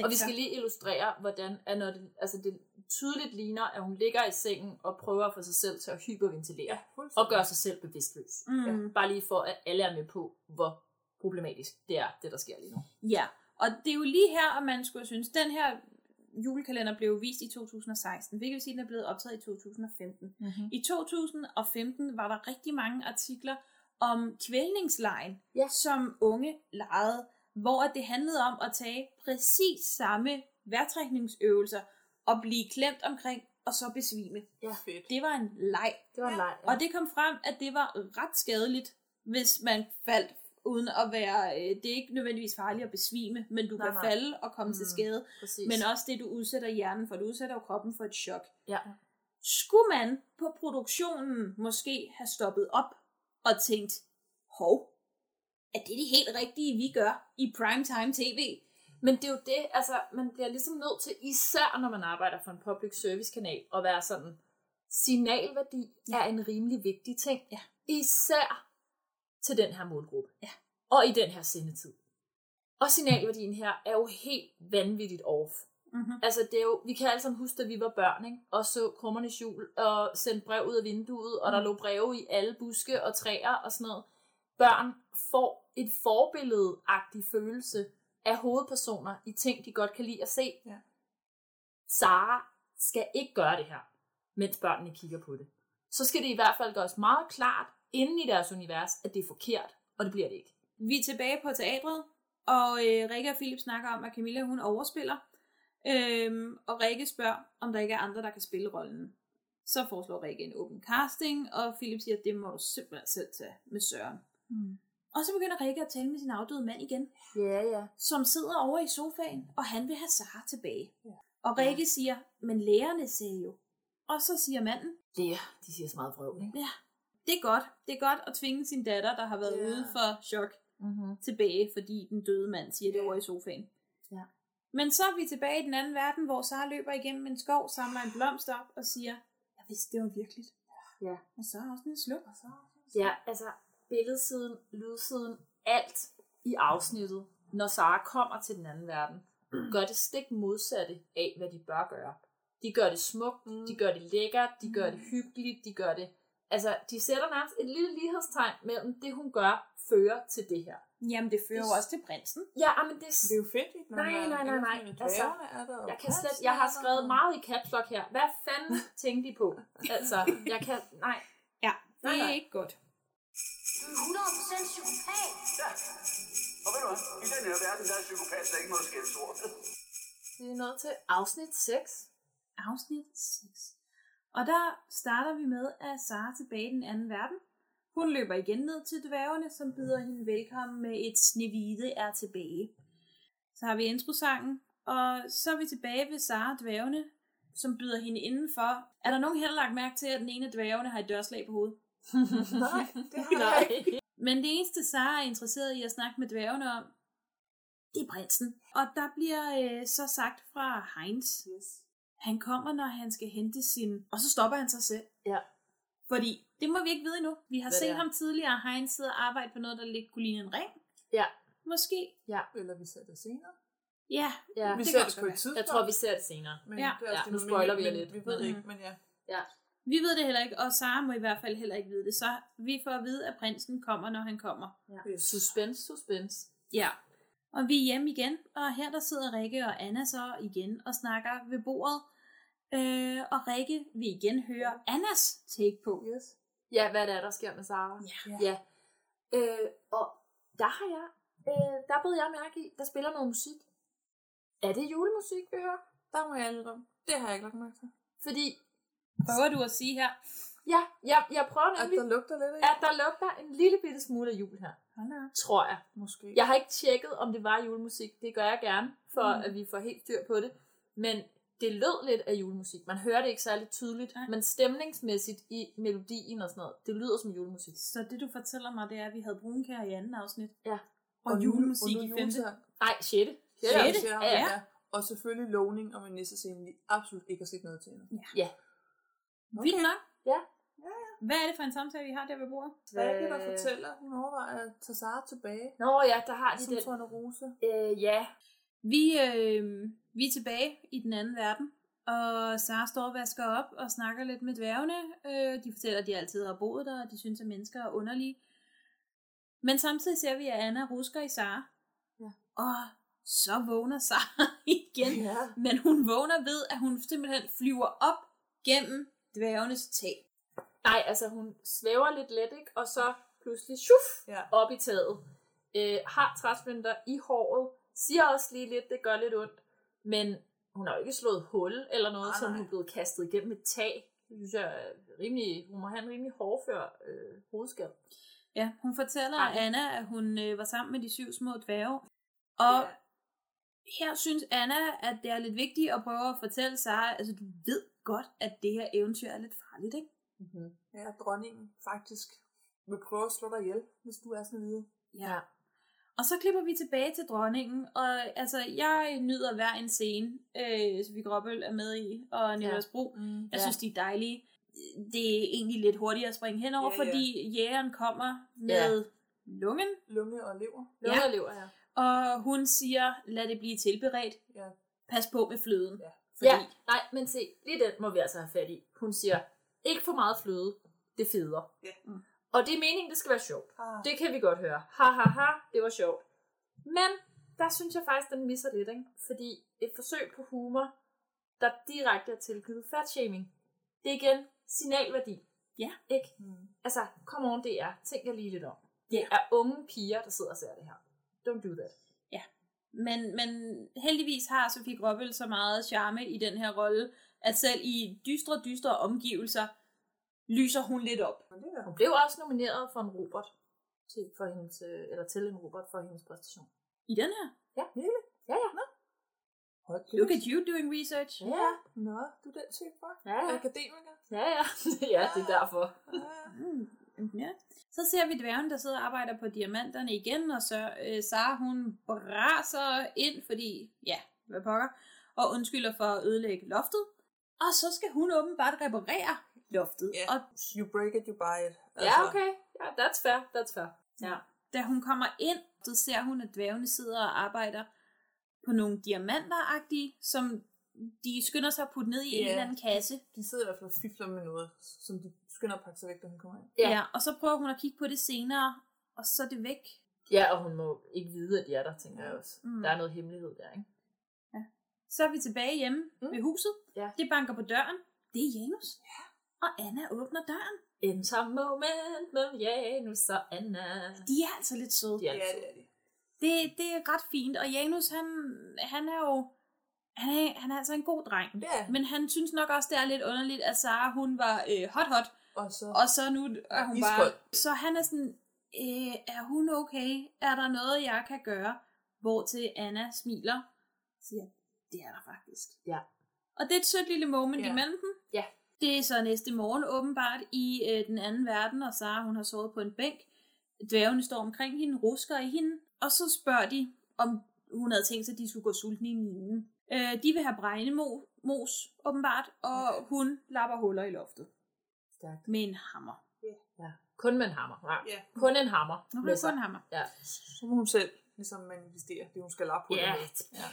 Og vi skal lige illustrere, hvordan at når det, altså det tydeligt ligner, at hun ligger i sengen og prøver at få sig selv til at hyperventilere. Ja, og gøre sig selv bevidstløs. Mm. Ja. Bare lige for, at alle er med på, hvor problematisk det er, det der sker lige nu. Ja, og det er jo lige her, at man skulle synes, den her julekalender blev vist i 2016, hvilket vil sige, at den er blevet optaget i 2015. Mm-hmm. I 2015 var der rigtig mange artikler om kvælningslejen, ja. som unge legede, hvor det handlede om at tage præcis samme vejrtrækningsøvelser og blive klemt omkring og så besvime. Ja, fedt. Det var en leg. Det var en leg, ja. Og det kom frem, at det var ret skadeligt, hvis man faldt uden at være, øh, det er ikke nødvendigvis farligt at besvime, men du Nej, kan nej. falde og komme mm, til skade. præcis. Men også det, du udsætter hjernen for. Du udsætter jo kroppen for et chok. Ja. Skulle man på produktionen måske have stoppet op og tænkt, hov, er det det helt rigtige, vi gør i primetime tv? Men det er jo det, altså man bliver ligesom nødt til, især når man arbejder for en public service kanal, at være sådan, signalværdi ja. er en rimelig vigtig ting. Ja. Især til den her målgruppe. Ja. Og i den her sendetid. Og signalværdien her er jo helt vanvittigt off. Mm-hmm. Altså det er jo, vi kan alle sammen huske, da vi var børn, ikke? og så krummernes jul, og sendte brev ud af vinduet, og der Mm. lå breve i alle buske og træer og sådan noget. Børn får et forbilledeagtig følelse af hovedpersoner i ting, de godt kan lide at se. Ja. Sara skal ikke gøre det her, mens børnene kigger på det. Så skal det i hvert fald gøres meget klart inden i deres univers, at det er forkert, og det bliver det ikke. Vi er tilbage på teatret, og øh, Rikke og Philip snakker om, at Camilla hun overspiller. Øhm, og Rikke spørger, om der ikke er andre, der kan spille rollen. Så foreslår Rikke en åben casting, og Philip siger, at det må du simpelthen selv tage med Søren. Mm. Og så begynder Rikke at tale med sin afdøde mand igen, Ja, ja. som sidder over i sofaen, og han vil have Sara tilbage. Og Rikke siger, men lærerne sagde jo. Og så siger manden, Det, de siger så meget vrøvl, ikke? ja, det er godt. Det er godt at tvinge sin datter, der har været Ja. ude for chok, Mm-hmm. tilbage, fordi den døde mand siger det over i sofaen. Men så er vi tilbage i den anden verden, hvor Sara løber igennem en skov, samler en blomst op og siger, jeg vidste, det var virkeligt. Ja. Og så er også en sluk. Ja, altså billedsiden, lydsiden, alt i afsnittet, når Sara kommer til den anden verden, gør det stik modsatte af, hvad de bør gøre. De gør det smukt, mm. de gør det lækkert, de gør det hyggeligt, de gør det... Altså, de sætter nærmest et lille lighedstegn mellem det, hun gør, fører til det her. Jamen, det fører jo også til prinsen. Ja, men det, Det er jo fedt, ikke? Nej, nej, nej, nej. Altså, er jeg kan slet, jeg har er skrevet meget i caps lock her. Hvad fanden tænkte de på? Altså, jeg kan, nej. Ja, det Nej, er nej. ikke godt. Du er 100% psykopat. Ja. Og ved du hvad? I den her verden, der er psykopat, der ikke noget skældsord. Vi er nået til afsnit 6. Afsnit 6. Og der starter vi med, at Sara er tilbage i den anden verden. Hun løber igen ned til dværgene, som byder hende velkommen med et snevide er tilbage. Så har vi introsangen, og så er vi tilbage ved Sara og dværgene, som byder hende indenfor. Er der nogen her, der lagt mærke til, at den ene af dværgene har et dørslag på hovedet? Nej, det har jeg ikke. Men det eneste, Sara er interesseret i at snakke med dværgene om, det er prinsen. Og der bliver øh, så sagt fra Heinz, Yes. han kommer, når han skal hente sin... Og så stopper han sig selv. Ja. Fordi, det må vi ikke vide endnu. Vi har Hvad set ham tidligere, Heinz sidder og arbejde på noget, der lidt kunne ligne en ring. Ja. Måske. Ja. Eller vi ser det senere. Ja, ja. Vi det ser det på et tidspunkt. Jeg tror, vi ser det senere. Men Ja. det er også Ja, det, nu spoiler vi lidt. Vi ved det Men- ikke, men ja. Ja. Vi ved det heller ikke, og Sara må i hvert fald heller ikke vide det. Så vi får at vide, at prinsen kommer, når han kommer. ja. Suspense, suspense. Ja. Og vi er hjemme igen, og her der sidder Rikke og Anna så igen og snakker ved bordet. Øh, og Rikke vil igen høre Annas take på. Yes. Ja, hvad det er, der sker med Sara. Ja. ja. Øh, og der har jeg, øh, der blev jeg mærke i, der spiller noget musik. Er det julemusik, vi hører? Der må jeg indrømme. Det har jeg ikke lagt mærke til. Fordi, Prøver du at sige her? ja, jeg, jeg prøver At nemlig, der lugter lidt af at der lugter en lille bitte smule af jul her. Tror jeg. Måske. Jeg har ikke tjekket, om det var julemusik. Det gør jeg gerne, for Mm. at vi får helt styr på det. Men det lød lidt af julemusik. Man hører det ikke særlig tydeligt, Nej. men stemningsmæssigt i melodien og sådan noget, det lyder som julemusik. Så det du fortæller mig, det er, at vi havde brunkær i anden afsnit. Ja. Og, julemusik og nu i femte. Nej, 6. Ja, Sjette? ja, Ja. ja. Og selvfølgelig lovning om en nissescene, vi absolut ikke har set noget til endnu. Ja. Vildt nok. Ja. Hvad er det for en samtale, vi har der ved bordet? Rikke, der fortæller, hun overvejer at tage Sara tilbage. Nå ja, der har de Som den. Tornerose. Øh, ja. Vi, øh, vi er tilbage i den anden verden, og Sara står og vasker op og snakker lidt med dværgene. Øh, de fortæller, at de altid har boet der, og de synes, at mennesker er underlige. Men samtidig ser vi, at Anna rusker i Sara. Ja. Og så vågner Sara igen. Ja. Men hun vågner ved, at hun simpelthen flyver op gennem dværgenes tag. Nej, altså hun svæver lidt let, ikke? Og så pludselig shuf, Ja. op i taget. Øh, har træsmønter i håret. Siger også lige lidt, det gør lidt ondt. Men hun har jo ikke slået hul eller noget, Nej, som hun er blevet kastet igennem et tag. Det synes jeg er rimelig, hun må have en rimelig hårdfør øh, hovedskab. Ja, hun fortæller Ej. Anna, at hun øh, var sammen med de syv små dværge. Og Ja. her synes Anna, at det er lidt vigtigt at prøve at fortælle sig, altså du ved godt, at det her eventyr er lidt farligt, ikke? Mm-hmm. Ja, dronningen faktisk vil prøve at slå dig ihjel, hvis du er sådan videre. Ja. Og så klipper vi tilbage til dronningen, og altså, jeg nyder hver en scene, øh, som vi Gråbøl er med i, og Nicolas Bro. Mm. Jeg Ja. synes, de er dejlige. Det er egentlig lidt hurtigt at springe henover, Ja, ja. fordi jægeren kommer med lungen, Lunge og lever. Lunge Ja. og lever, ja. og hun siger, lad det blive tilberedt. Ja. Pas på med fløden. Ja. Fordi, Ja, nej, men se, lige den må vi altså have fat i. Hun siger, ikke for meget fløde, det feder. Ja. Mm. Og det er meningen, det skal være sjovt. Ah. Det kan vi godt høre. Ha ha ha, det var sjovt. Men der synes jeg faktisk, den misser lidt, ikke? Fordi et forsøg på humor, der direkte er tilknyttet fatshaming, det er igen signalværdi. Ja. Ikke? Mm. Altså, come on, det er. Tænk jer lige lidt om. Det er unge piger, der sidder og ser det her. Don't do that. Ja, men, men heldigvis har Sofie Gråbøl så meget charme i den her rolle, at selv i dystre, dystre omgivelser, lyser hun lidt op. Hun blev også nomineret for en Robert. Til, for hendes, øh, eller til en Robert for hendes præstation. I den her? Ja, virkelig. Ja, ja. Nå. Look at you doing research. Ja. Nå, du er den type, hva'? Ja, ja. Akademiker. Ja, ja. ja, det er derfor. Mm, ja. Så ser vi dværgen, der sidder og arbejder på diamanterne igen, og så øh, Sara, hun braser ind, fordi, ja, hvad pokker, og undskylder for at ødelægge loftet. Og så skal hun åbenbart reparere loftet. Ja. Og You break it, you buy it. Ja, okay. Ja, that's fair. That's fair. Ja. da hun kommer ind, så ser hun, at dværgene sidder og arbejder på nogle diamanter som de skynder sig at putte ned i en Ja. eller anden kasse. De sidder i hvert fald og fifler med noget, som de skynder at pakke sig væk, da hun kommer ind. Ja. ja, og så prøver hun at kigge på det senere, og så er det væk. Ja, og hun må ikke vide, at de er der, tænker jeg også. Mm. Der er noget hemmelighed der, ikke? Så er vi tilbage hjemme mm. ved huset. Ja. Det banker på døren. Det er Janus. Ja. Og Anna åbner døren. Enter moment mellem Janus og Anna. De er altså lidt søde. De er altså- det er de. Det, det er ret fint, og Janus, han, han er jo han er, han er altså en god dreng. Han. Men han synes nok også, det er lidt underligt, at Sara, hun var øh, hot hot, Og så, og så nu er hun Iskold. bare... Så han er sådan, øh, er hun okay? Er der noget, jeg kan gøre? Hvor til Anna smiler, siger, det er der faktisk. Ja. Og det er et sødt lille moment Ja. imellem dem. Ja. Det er så næste morgen åbenbart i øh, den anden verden, og Sara hun har sovet på en bænk. Dværgene står omkring hende, rusker i hende, og så spørger de, om hun havde tænkt sig, at de skulle gå sultne i minen. Øh, de vil have bregnemos, åbenbart, og hun lapper huller i loftet. Stærkt. Med en hammer. Ja. Kun med en hammer. Ja. Ja. Kun en hammer. Nu sig. kun en hammer. Ja. så må hun selv ligesom manifestere det, hun skal lappe på. Ja. med. ja.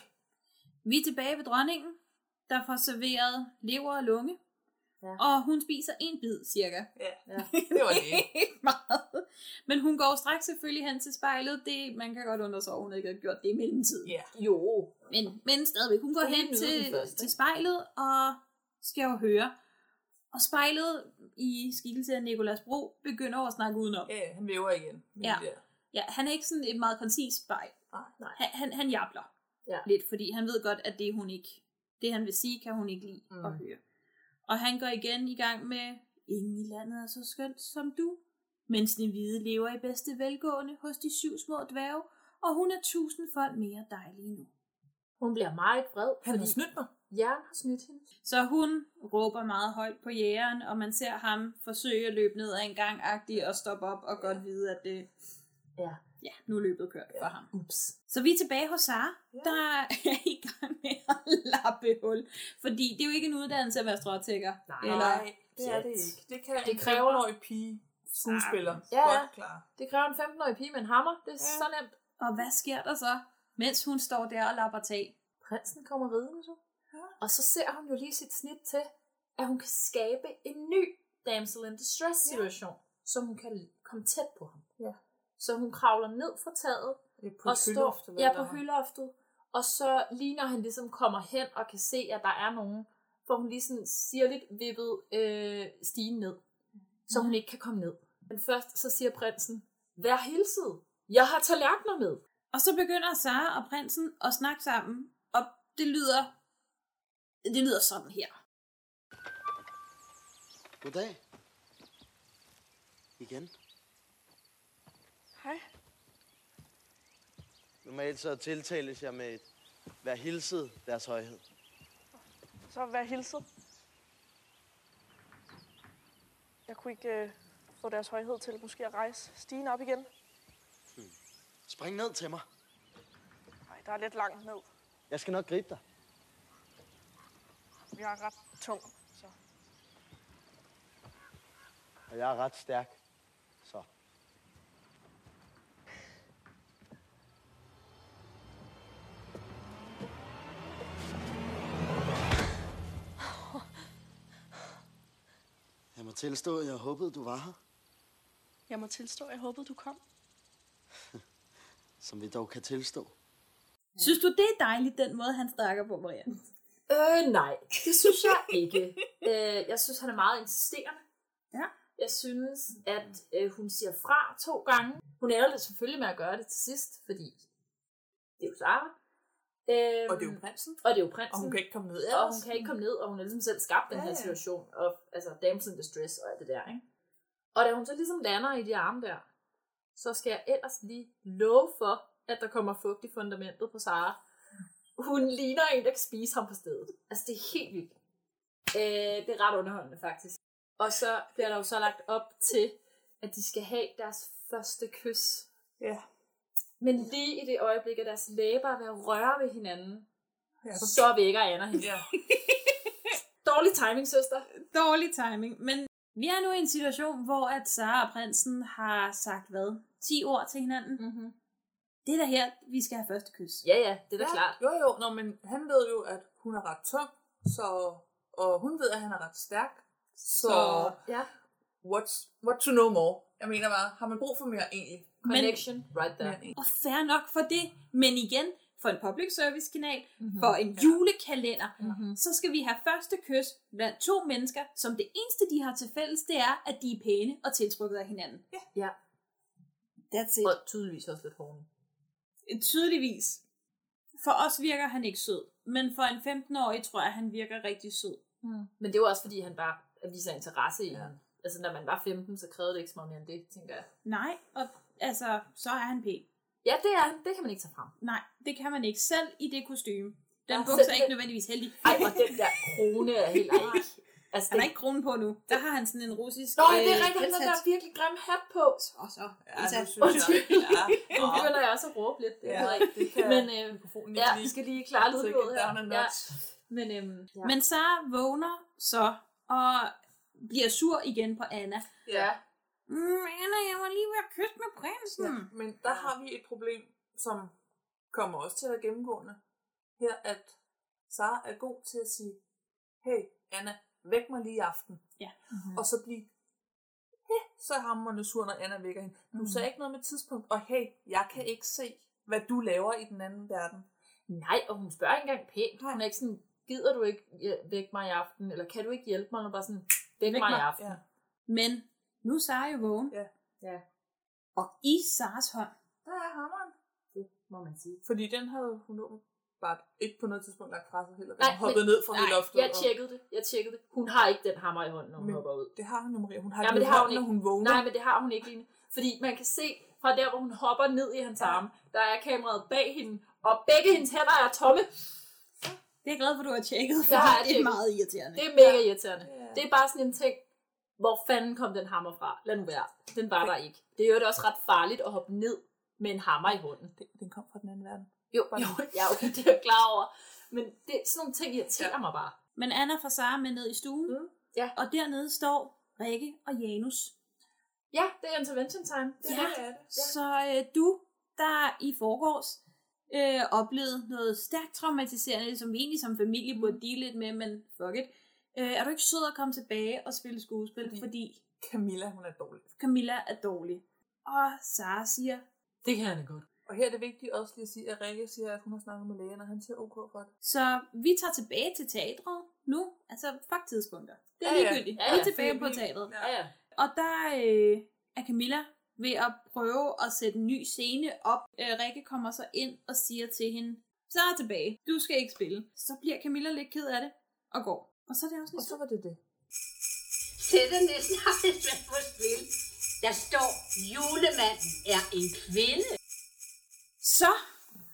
Vi er tilbage ved dronningen, der får serveret lever og lunge. Ja. Og hun spiser en bid, cirka. Ja, Ja. det var det. ikke meget. Men hun går straks selvfølgelig hen til spejlet. Det, man kan godt undre sig, over, hun ikke har gjort det i mellemtiden. Ja. Jo. Men, men stadigvæk, hun går Hun hen til, først, til spejlet og skal jo høre. Og spejlet i skikkelse af Nikolas Bro begynder at snakke udenom. Ja, han væver igen. Ja. Der. Ja, han er ikke sådan et meget koncist spejl. Nej. Nej. Han, han, han jabler Ja. lidt, fordi han ved godt, at det hun ikke, det han vil sige, kan hun ikke lide mm. at høre. Og han går igen i gang med, ingen i landet er så skønt som du, mens den hvide lever i bedste velgående hos de syv små dværge, og hun er tusindfold mere dejlig nu. Hun bliver meget vred, Han har fordi snydt mig. Jern har snydt hende. Så hun råber meget højt på jægeren, og man ser ham forsøge at løbe ned ad en gang og stoppe op og godt vide, at det, Ja. Ja, nu er løbet kørt for ham. Ups. Så vi er tilbage hos Sara, ja. der er i gang med at lappe hul. Fordi det er jo ikke en uddannelse at være stråtækker. Nej. Nej, det er det ikke. Det kan Det det kræver- en 15-årig pige skuespiller Ja, ja. godt klare. Det kræver en 15-årig pige med en hammer. Det er ja. så nemt. Og hvad sker der så, mens hun står der og lapper tag? Prinsen kommer ridende så. Ja. Og så ser hun jo lige sit snit til, at hun kan skabe en ny damsel in distress situation, ja. så hun kan komme tæt på ham. Så hun kravler ned fra taget, på og står ja, på hyloftet. Og så lige når han ligesom kommer hen og kan se, at der er nogen, får hun lige sådan sirligt vippet øh, stigen ned, så hun ikke kan komme ned. Men først så siger prinsen, vær hilset, jeg har tallerkener med. Og så begynder Sara og prinsen at snakke sammen, og det lyder, det lyder sådan her. Goddag. Igen. Hej. Normalt så tiltales jeg med et vær hilset deres højhed. Så vær hilset. Jeg kunne ikke øh, få deres højhed til måske at rejse stigen op igen. Spring ned til mig. Nej, der er lidt langt ned. Jeg skal nok gribe dig. Jeg er ret tung, så Og jeg er ret stærk. Må tilstå, at jeg håbede, du var her. jeg må tilstå, at jeg håbede, du kom. Som vi dog kan tilstå. Synes du, det er dejligt, den måde, han snakker på, Marianne? Øh, nej, det synes jeg ikke. øh, jeg synes, han er meget insisterende. Ja. Jeg synes, at øh, hun siger fra to gange. Hun ender det selvfølgelig med at gøre det til sidst, fordi det er jo Sara. Øhm, Og det er jo prinsen. Og det er jo prinsen. Og hun kan ikke komme ned Og ellers. hun kan ikke komme ned, og hun har ligesom selv skabt den Ja, her ja. situation. Og, altså, damsel in distress og alt det der, ikke? Og da hun så ligesom lander i de arme der, så skal jeg ellers lige love for, at der kommer fugt i fundamentet på Sara. Hun ligner en, der kan spise ham på stedet. Altså, det er helt vildt. Øh, det er ret underholdende, faktisk. Og så bliver der jo så lagt op til, at de skal have deres første kys. Ja. Men lige i det øjeblik, at deres læber er ved at røre ved hinanden, Ja. så vækker Anna hende. Ja. Dårlig timing, søster. Dårlig timing. Men vi er nu i en situation, hvor at Sara og prinsen har sagt hvad? 10 ord til hinanden. Mm-hmm. Det er da her, vi skal have første kys. Ja, ja, det er da klart. Jo, jo, Nå, men han ved jo, at hun er ret tung, så, og hun ved, at han er ret stærk. Så, Så, ja. what's, what to know more? Jeg mener bare, har man brug for mere egentlig? Connection, right there. Men, Og fair nok for det. Men igen, for en public service kanal, Mhm. mm-hmm. for en julekalender, Mhm. så skal vi have første kys blandt to mennesker, som det eneste, de har til fælles, det er, at de er pæne og tiltrukket af hinanden. Ja. ja. That's it. Og tydeligvis også lidt hårdt. Tydeligvis. For os virker han ikke sød, men for en 15-årig tror jeg, han virker rigtig sød. Mm. Men det er jo også, fordi han bare viser interesse i ja. hende. Altså, når man var 15, så krævede det ikke så meget mere end det, tænker jeg. Nej, og altså, så er han pæn. Ja, det er han. Det kan man ikke tage frem. Nej, det kan man ikke. Selv i det kostume. Den Ja, bukser er ikke nødvendigvis heldig. Ej, og den der krone er helt ej. Altså, Han har ikke kronen på nu. Der har han sådan en russisk... Nå, det er øh, rigtigt, han har der virkelig grim hat på. Og så. Ja, Isa. nu synes jeg, ja. Nu begynder jeg også at råbe lidt. Det Ja, er rigtigt. det kan Men øh, ja, vi skal lige klare lydbådet her. Ja. Men, øhm, ja. Men Sara vågner så og bliver sur igen på Anna. Ja. Mm, Anna, jeg var lige ved at kysse med prinsen. Ja, men der har vi et problem, som kommer også til at være gennemgående. Her, at Sara er god til at sige, hey Anna, væk mig lige i aften. Ja. Mm-hmm. Og så blive, så er hammerne sur, når Anna vækker hende. Du Mhm. sagde ikke noget med tidspunkt, og hey, jeg kan ikke se, hvad du laver i den anden verden. Nej, og hun spørger ikke engang pænt. Hun er ikke sådan, gider du ikke vække mig i aften? Eller kan du ikke hjælpe mig? Hun er bare sådan, væk, mig i aften. Ja. Men nu er Sara jo vågen. Ja. ja. Og i Saras hånd, Der er hammeren. Det må man sige. Fordi den havde hun bare ikke på noget tidspunkt lagt fra sig heller. Nej, men- ned fra nej, det loftet. jeg tjekkede det. Jeg tjekkede det. Hun har ikke den hammer i hånden, når hun Men hopper ud. Det har hun jo, Maria. Hun har Ja, ja, men det har hun hånden, når ikke. hun vågner. Nej, men det har hun ikke, Line. Fordi man kan se fra der, hvor hun hopper ned i hans arme, der er kameraet bag hende, og begge hendes hænder er tomme. det er jeg glad for, du har tjekket, for Det har jeg det er meget irriterende. Det er mega irriterende. Ja. Det er bare sådan en ting, hvor fanden kom den hammer fra? Lad nu være. Den var der ikke. Det er jo også ret farligt at hoppe ned med en hammer i hånden. Den, den kom fra den anden verden. Jo, jo ja, okay, det er jeg klar over. Men det, sådan nogle ting irriterer ja. mig bare. Men Anna får Sara med ned i stuen, Mm. Ja. og dernede står Rikke og Janus. Ja, det er intervention time. Det Ja. er det, er det. Ja. Så øh, du, der i forgårs øh, oplevede noget stærkt traumatiserende, som vi egentlig som familie burde deal lidt med, men fuck it. Øh, er du ikke sød at komme tilbage og spille skuespil, fordi, fordi Camilla, hun er dårlig. Camilla er dårlig. Og Sara siger, Det kan han godt. Og her er det vigtigt også lige at sige, at Rikke siger, at hun har snakket med lægen, og han siger ok for det. så vi tager tilbage til teatret nu. Altså, fuck tidspunkter. Det er Ja, ja. ligegyldigt. Ja, Vi er ja. tilbage på teatret. Ja, ja. Og der øh, er Camilla ved at prøve at sætte en ny scene op. Øh, Rikke kommer så ind og siger til hende, så er tilbage, du skal ikke spille. Så bliver Camilla lidt ked af det og går. Og så er det også Og så var det det. Sætte næsten aldrig på spil. Der står, julemanden er en kvinde. Så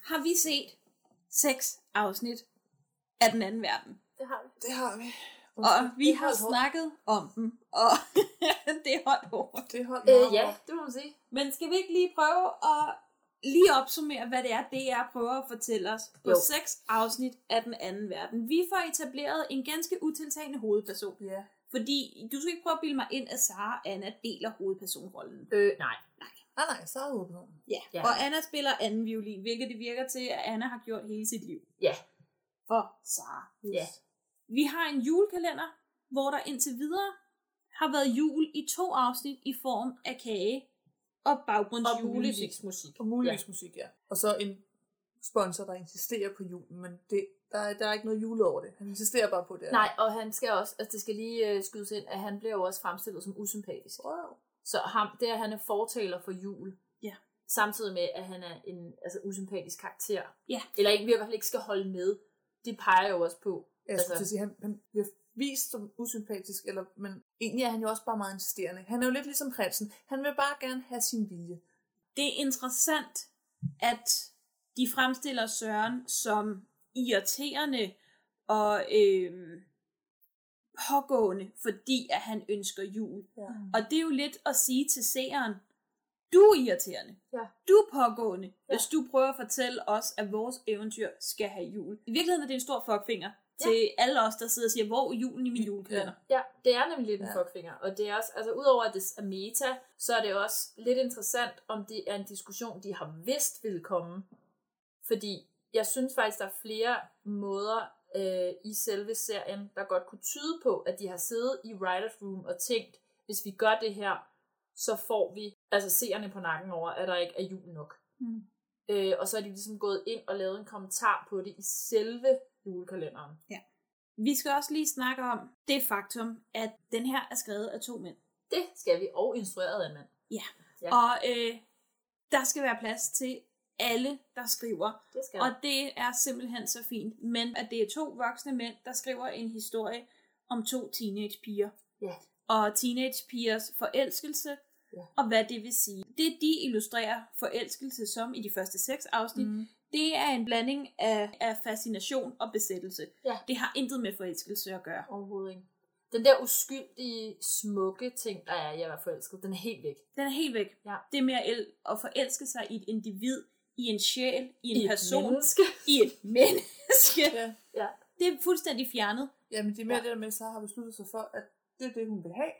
har vi set seks afsnit af den anden verden. Det har vi. Det har vi. Og vi det har snakket om dem, og det holdt hårdt. Det holdt Øh, ja, hårdt. det må man sige. Men skal vi ikke lige prøve at lige opsummere, hvad det er, DR prøver at fortælle os på Jo. seks afsnit af den anden verden. Vi får etableret en ganske utiltagende hovedperson. Ja. Fordi du skal ikke prøve at bilde mig ind, at Sara og Anna deler hovedpersonrollen. Øh, nej. Nej, nej, så er hovedpersonen. Ja. Ja. Og Anna spiller anden violin, hvilket det virker til, at Anna har gjort hele sit liv. Ja. For Sara. Ja. Vi har en julekalender, hvor der indtil videre har været jul i to afsnit i form af kage og baggrundsjulemusik. musik. Og muligvis ja. musik, ja. Og så en sponsor, der insisterer på julen, men det Der er, der er ikke noget jule over det. Han insisterer bare på det. Nej, og han skal også, altså det skal lige øh, skydes ind, at han bliver jo også fremstillet som usympatisk. Wow. Så ham, det er, at han er fortaler for jul. Ja. Samtidig med, at han er en altså, usympatisk karakter. Ja. Eller en, vi i hvert fald ikke skal holde med. Det peger jo også på. Jeg skulle til at sige, han, han bliver vist som usympatisk, eller, men egentlig er han jo også bare meget insisterende. Han er jo lidt ligesom prinsen. Han vil bare gerne have sin vilje. Det er interessant, at de fremstiller Søren som irriterende og øh, pågående, fordi at han ønsker jul. Ja. Og det er jo lidt at sige til seeren, du er irriterende. Ja. Du er pågående, ja. hvis du prøver at fortælle os, at vores eventyr skal have jul. I virkeligheden er det en stor fuckfinger til Ja. alle os, der sidder og siger, hvor er julen i min julekalender? Ja, det er nemlig lidt en Ja. fuckfinger. Og det er også, altså udover at det er meta, så er det også lidt interessant, om det er en diskussion, de har vidst ville komme. Fordi jeg synes faktisk, der er flere måder øh, i selve serien, der godt kunne tyde på, at de har siddet i writer's room og tænkt, hvis vi gør det her, så får vi altså seerne på nakken over, at der ikke er jul nok. Mm. Øh, og så er de ligesom gået ind og lavet en kommentar på det i selve julekalenderen. Ja. Vi skal også lige snakke om det faktum, at den her er skrevet af to mænd. Det skal vi, og instrueret af en mand. Ja. Ja. Og øh, der skal være plads til alle, der skriver. Det skal og det er simpelthen så fint. Men at det er to voksne mænd, der skriver en historie om to teenagepiger. Ja. Og teenagepigers forelskelse, Ja. og hvad det vil sige. Det de illustrerer forelskelse som i de første seks afsnit, Mm. Det er en blanding af, af fascination og besættelse. Ja. Det har intet med forelskelse at gøre. Overhovedet ikke. Den der uskyldige, smukke ting, der er i at være forelsket, den er helt væk. Den er helt væk. Ja. Det med at, el- at forelske sig i et individ, i en sjæl, i en I et person, menneske. i et menneske. Ja. ja. Det er fuldstændig fjernet. Jamen, det er mere ja. det der med, at så har besluttet sig for, at det er det, hun vil have.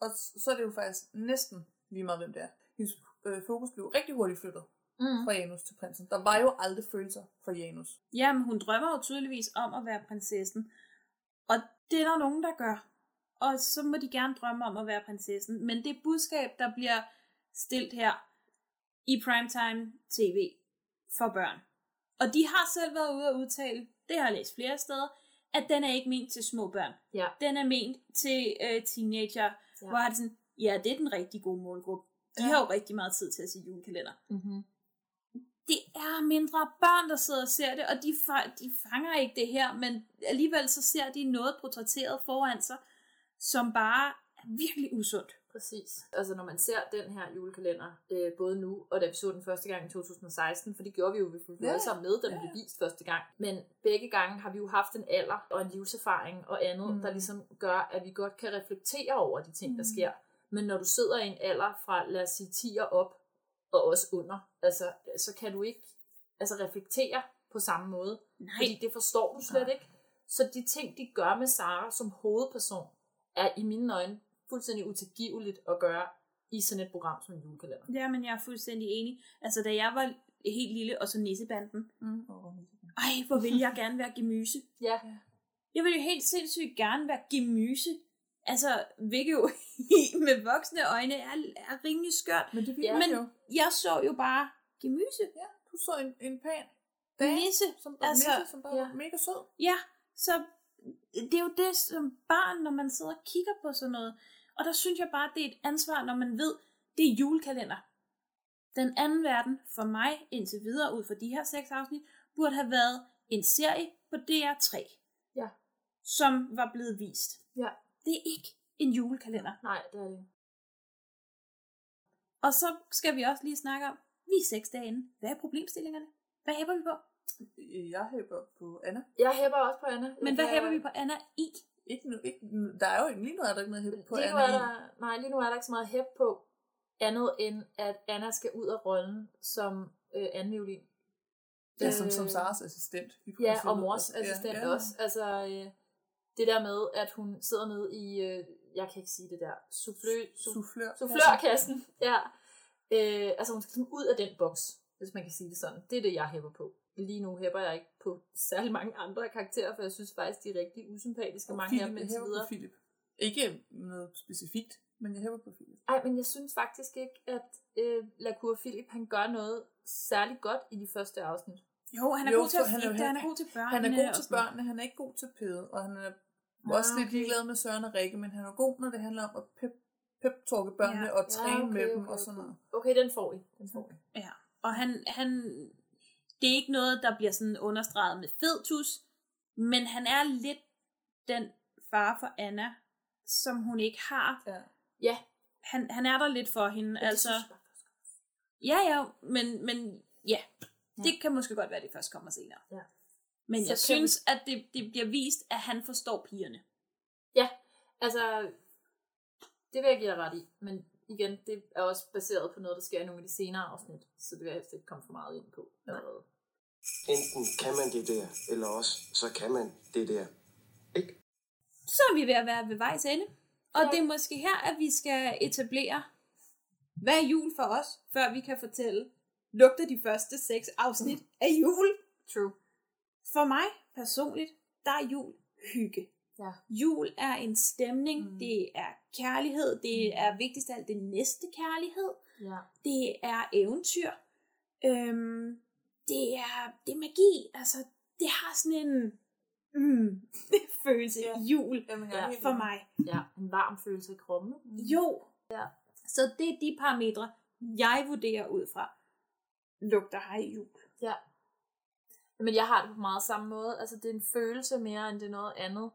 Og så er det jo faktisk næsten lige meget, hvem det er. Hendes øh, fokus blev rigtig hurtigt flyttet mm. fra Janus til prinsen. Der var jo aldrig følelser for Janus. Jamen, hun drømmer jo tydeligvis om at være prinsessen. Og det er der nogen, der gør. Og så må de gerne drømme om at være prinsessen. Men det budskab, der bliver stilt her i primetime tv for børn. Og de har selv været ude og udtale, det har jeg læst flere steder, at den er ikke ment til små børn. Ja. Den er ment til øh, teenager, Ja. hvor har det sådan, ja, det er den rigtig gode målgruppe. De ja. har jo rigtig meget tid til at se julekalender. Mm-hmm. Det er mindre børn, der sidder og ser det, og de, de fanger ikke det her, men alligevel så ser de noget portrætteret foran sig, som bare er virkelig usundt. Præcis. Altså når man ser den her julekalender, øh, både nu og da vi så den første gang i 2016, for det gjorde vi jo, vi fulgte alle sammen med, da den ja. blev vist første gang. Men begge gange har vi jo haft en alder og en livserfaring og andet, Mm. der ligesom gør, at vi godt kan reflektere over de ting, der Mm. sker. Men når du sidder i en alder fra, lad os sige, 10 og op, og også under, altså, så kan du ikke altså, reflektere på samme måde. Nej. Fordi det forstår du slet Nej. ikke. Så de ting, de gør med Sara som hovedperson, er i mine øjne fuldstændig utilgiveligt at gøre i sådan et program som en julekalender. Ja, men jeg er fuldstændig enig. Altså, da jeg var helt lille, og så nissebanden, Mm. ej, hvor ville jeg gerne være gemyse. Ja. Jeg ville jo helt sindssygt gerne være gemyse. Altså, hvilket jo med voksne øjne er, er rimelig skørt. Men det Ja. Men jo. jeg så jo bare gemyse. Ja, du så en, en pæn Nisse. som, Altså, nisse, som bare ja. var mega sød. Ja, så det er jo det som barn, når man sidder og kigger på sådan noget. Og der synes jeg bare, det er et ansvar, når man ved, det er julekalender. Den anden verden, for mig indtil videre, ud fra de her seks afsnit, burde have været en serie på DR3. Ja. Som var blevet vist. Ja. Det er ikke en julekalender. Nej, det er det. Og så skal vi også lige snakke om, vi er seks dage inde. Hvad er problemstillingerne? Hvad hæber vi på? Jeg hæber på Anna. Jeg hæpper også på Anna. Men hvad hæber vi på Anna i? Ikke nu, ikke, nu- der er jo ikke lige nu, er der ikke noget hæb på lige nu Anna er i. der, nej, lige nu er der ikke så meget hæb på, andet end at Anna skal ud af rollen som øh, anden violin. Ja, som, som Saras assistent. Ja, og mors Ja, assistent ja. også. Altså, øh, det der med, at hun sidder nede i, øh, jeg kan ikke sige det der, soufflø, Soufflør. soufflørkassen. Ja. Øh, altså, hun skal sådan ud af den boks, hvis man kan sige det sådan. Det er det, jeg hæpper på. Lige nu hæpper jeg ikke på særlig mange andre karakterer, for jeg synes faktisk, de er rigtig usympatiske, Og mange Philip, af dem jeg indtil videre. på Philip. Ikke noget specifikt, men jeg hæver på Philip. Ej, men jeg synes faktisk ikke, at øh, Lacour Philip, han gør noget særligt godt i de første afsnit. Jo, han er god til at han er jo han er god til børnene. Han er god til børnene, han er ikke god til Pede, og han er Ah, også lidt okay. ligeglad med Søren og Rikke, men han er god, når det handler om at pep, pep-talke børnene Ja. og træne Ja, okay, med dem okay, og sådan okay. noget. Okay, den får I. Den får I. Ja, og han, han, det er ikke noget, der bliver sådan understreget med fedtus, men han er lidt den far for Anna, som hun ikke har. Ja. Ja. Han, han er der lidt for hende, det altså. jeg Ja, ja, men, men ja, det kan måske godt være, at det først kommer senere. Ja. Men Så jeg kan synes, at det, det bliver vist, at han forstår pigerne. Ja, altså, det vil jeg give dig ret i. Men igen, det er også baseret på noget, der sker i nogle af de senere afsnit. Så det vil jeg helst ikke komme for meget ind på allerede. Enten kan man det der, eller også så kan man det der. Så er vi ved at være ved vejs ende. Og det er måske her, at vi skal etablere, hvad er jul for os, før vi kan fortælle, lugter de første seks afsnit af jul? True. For mig personligt, der er jul hygge. Ja. Jul er en stemning, mm. det er kærlighed, det er vigtigst af alt det næste kærlighed, Ja. det er eventyr, øhm, det, er, det er magi, altså det har sådan en mm, følelse Ja. jul Jamen, Ja. for mig. Ja, en varm følelse i kroppen. Jo. Ja. Så det er de parametre, jeg vurderer ud fra. Lugter har i jul. Ja. Men jeg har det på meget samme måde. Altså, det er en følelse mere, end det er noget andet.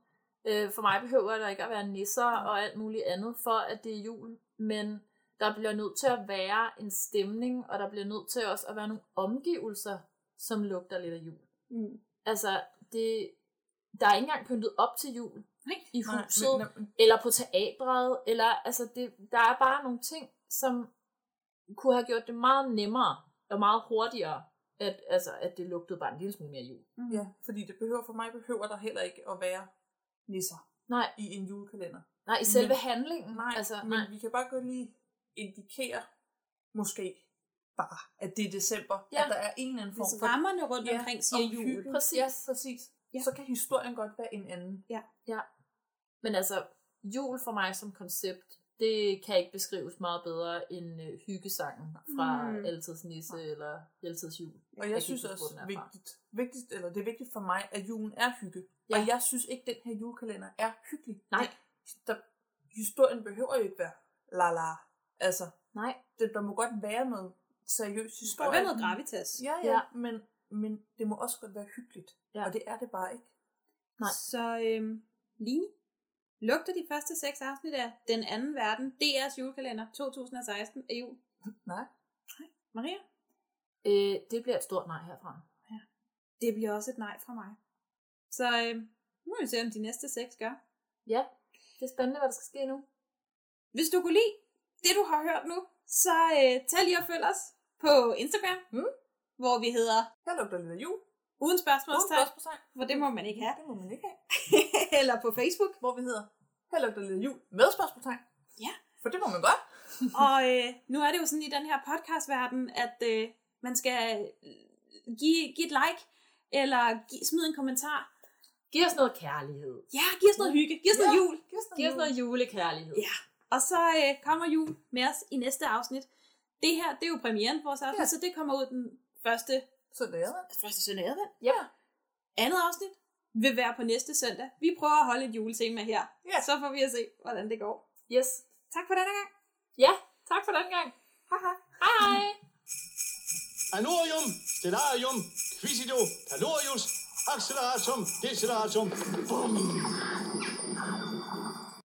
Øh, for mig behøver der ikke at være nisser og alt muligt andet, for at det er jul. Men der bliver nødt til at være en stemning, og der bliver nødt til også at være nogle omgivelser, som lugter lidt af jul. Mm. Altså, det, der er ikke engang pyntet op til jul Nej. i Nej, huset, men- men- eller på teatret, eller altså, det, der er bare nogle ting, som kunne have gjort det meget nemmere og meget hurtigere, at, altså, at det lugtede bare en lille smule mere jul. Ja, fordi det behøver for mig behøver der heller ikke at være nisser Nej. i en julekalender. Nej, i selve Men- handlingen. Nej, altså, men nej. vi kan bare godt lige indikere, måske bare, at det er december, Ja. at der er en eller anden form Hvis for... rammerne rundt omkring siger jul. Præcis. Ja, præcis. Ja. Ja. Så kan historien godt være en anden. Ja. Ja. Men altså, jul for mig som koncept, det kan ikke beskrives meget bedre end øh, hyggesangen fra Mm. Altids Nisse eller Altids Jul. Og jeg kan synes også er vigtigt, vigtigt, eller det er vigtigt for mig, at julen er hygge. Ja. Og jeg synes ikke, den her julekalender er hyggelig. Nej. Der, historien behøver jo ikke være la la. Altså, Nej. det, der må godt være noget seriøs historie. være noget gravitas. Ja, ja, Ja. ja. Men, men det må også godt være hyggeligt. Ja. Og det er det bare ikke. Nej. Så øhm, Line, lugter de første seks afsnit af Den Anden Verden, DR's julekalender 2016 af jul? Nej. Maria? Øh, det bliver et stort nej herfra. Det bliver også et nej fra mig. Så øhm, nu må vi se, om de næste seks gør. Ja, det er spændende, hvad der skal ske nu. Hvis du kunne lide det, du har hørt nu, så øh, tag lige og følg os på Instagram, mm. hvor vi hedder Jeg lugter lidt af jul. Uden spørgsmålstegn, Uden spørgsmålstegn. for det må man ikke have. Det må man ikke have. Eller på Facebook. Hvor vi hedder Her lugter lidt jul med spørgsmålstegn. Ja. For det må man godt. og øh, nu er det jo sådan i den her podcastverden, at øh, man skal øh, give, give et like, eller give, smide en kommentar. Giv os noget kærlighed. Ja, giv os noget hygge. Giv os noget Ja, jul. Giv os noget Giv os noget julekærlighed. Ja. Og så øh, kommer jul med os i næste afsnit. Det her, det er jo premieren på vores afsnit, Ja. så det kommer ud den første, er det. første søndag advent. Ja. Andet afsnit vil være på næste søndag. Vi prøver at holde et juletema her. Ja. Så får vi at se, hvordan det går. Yes. Tak for denne gang. Ja, tak for den gang. Hej hej. Anorium, stellarium, quisido, calorius, acceleratum, deceleratum. Bum.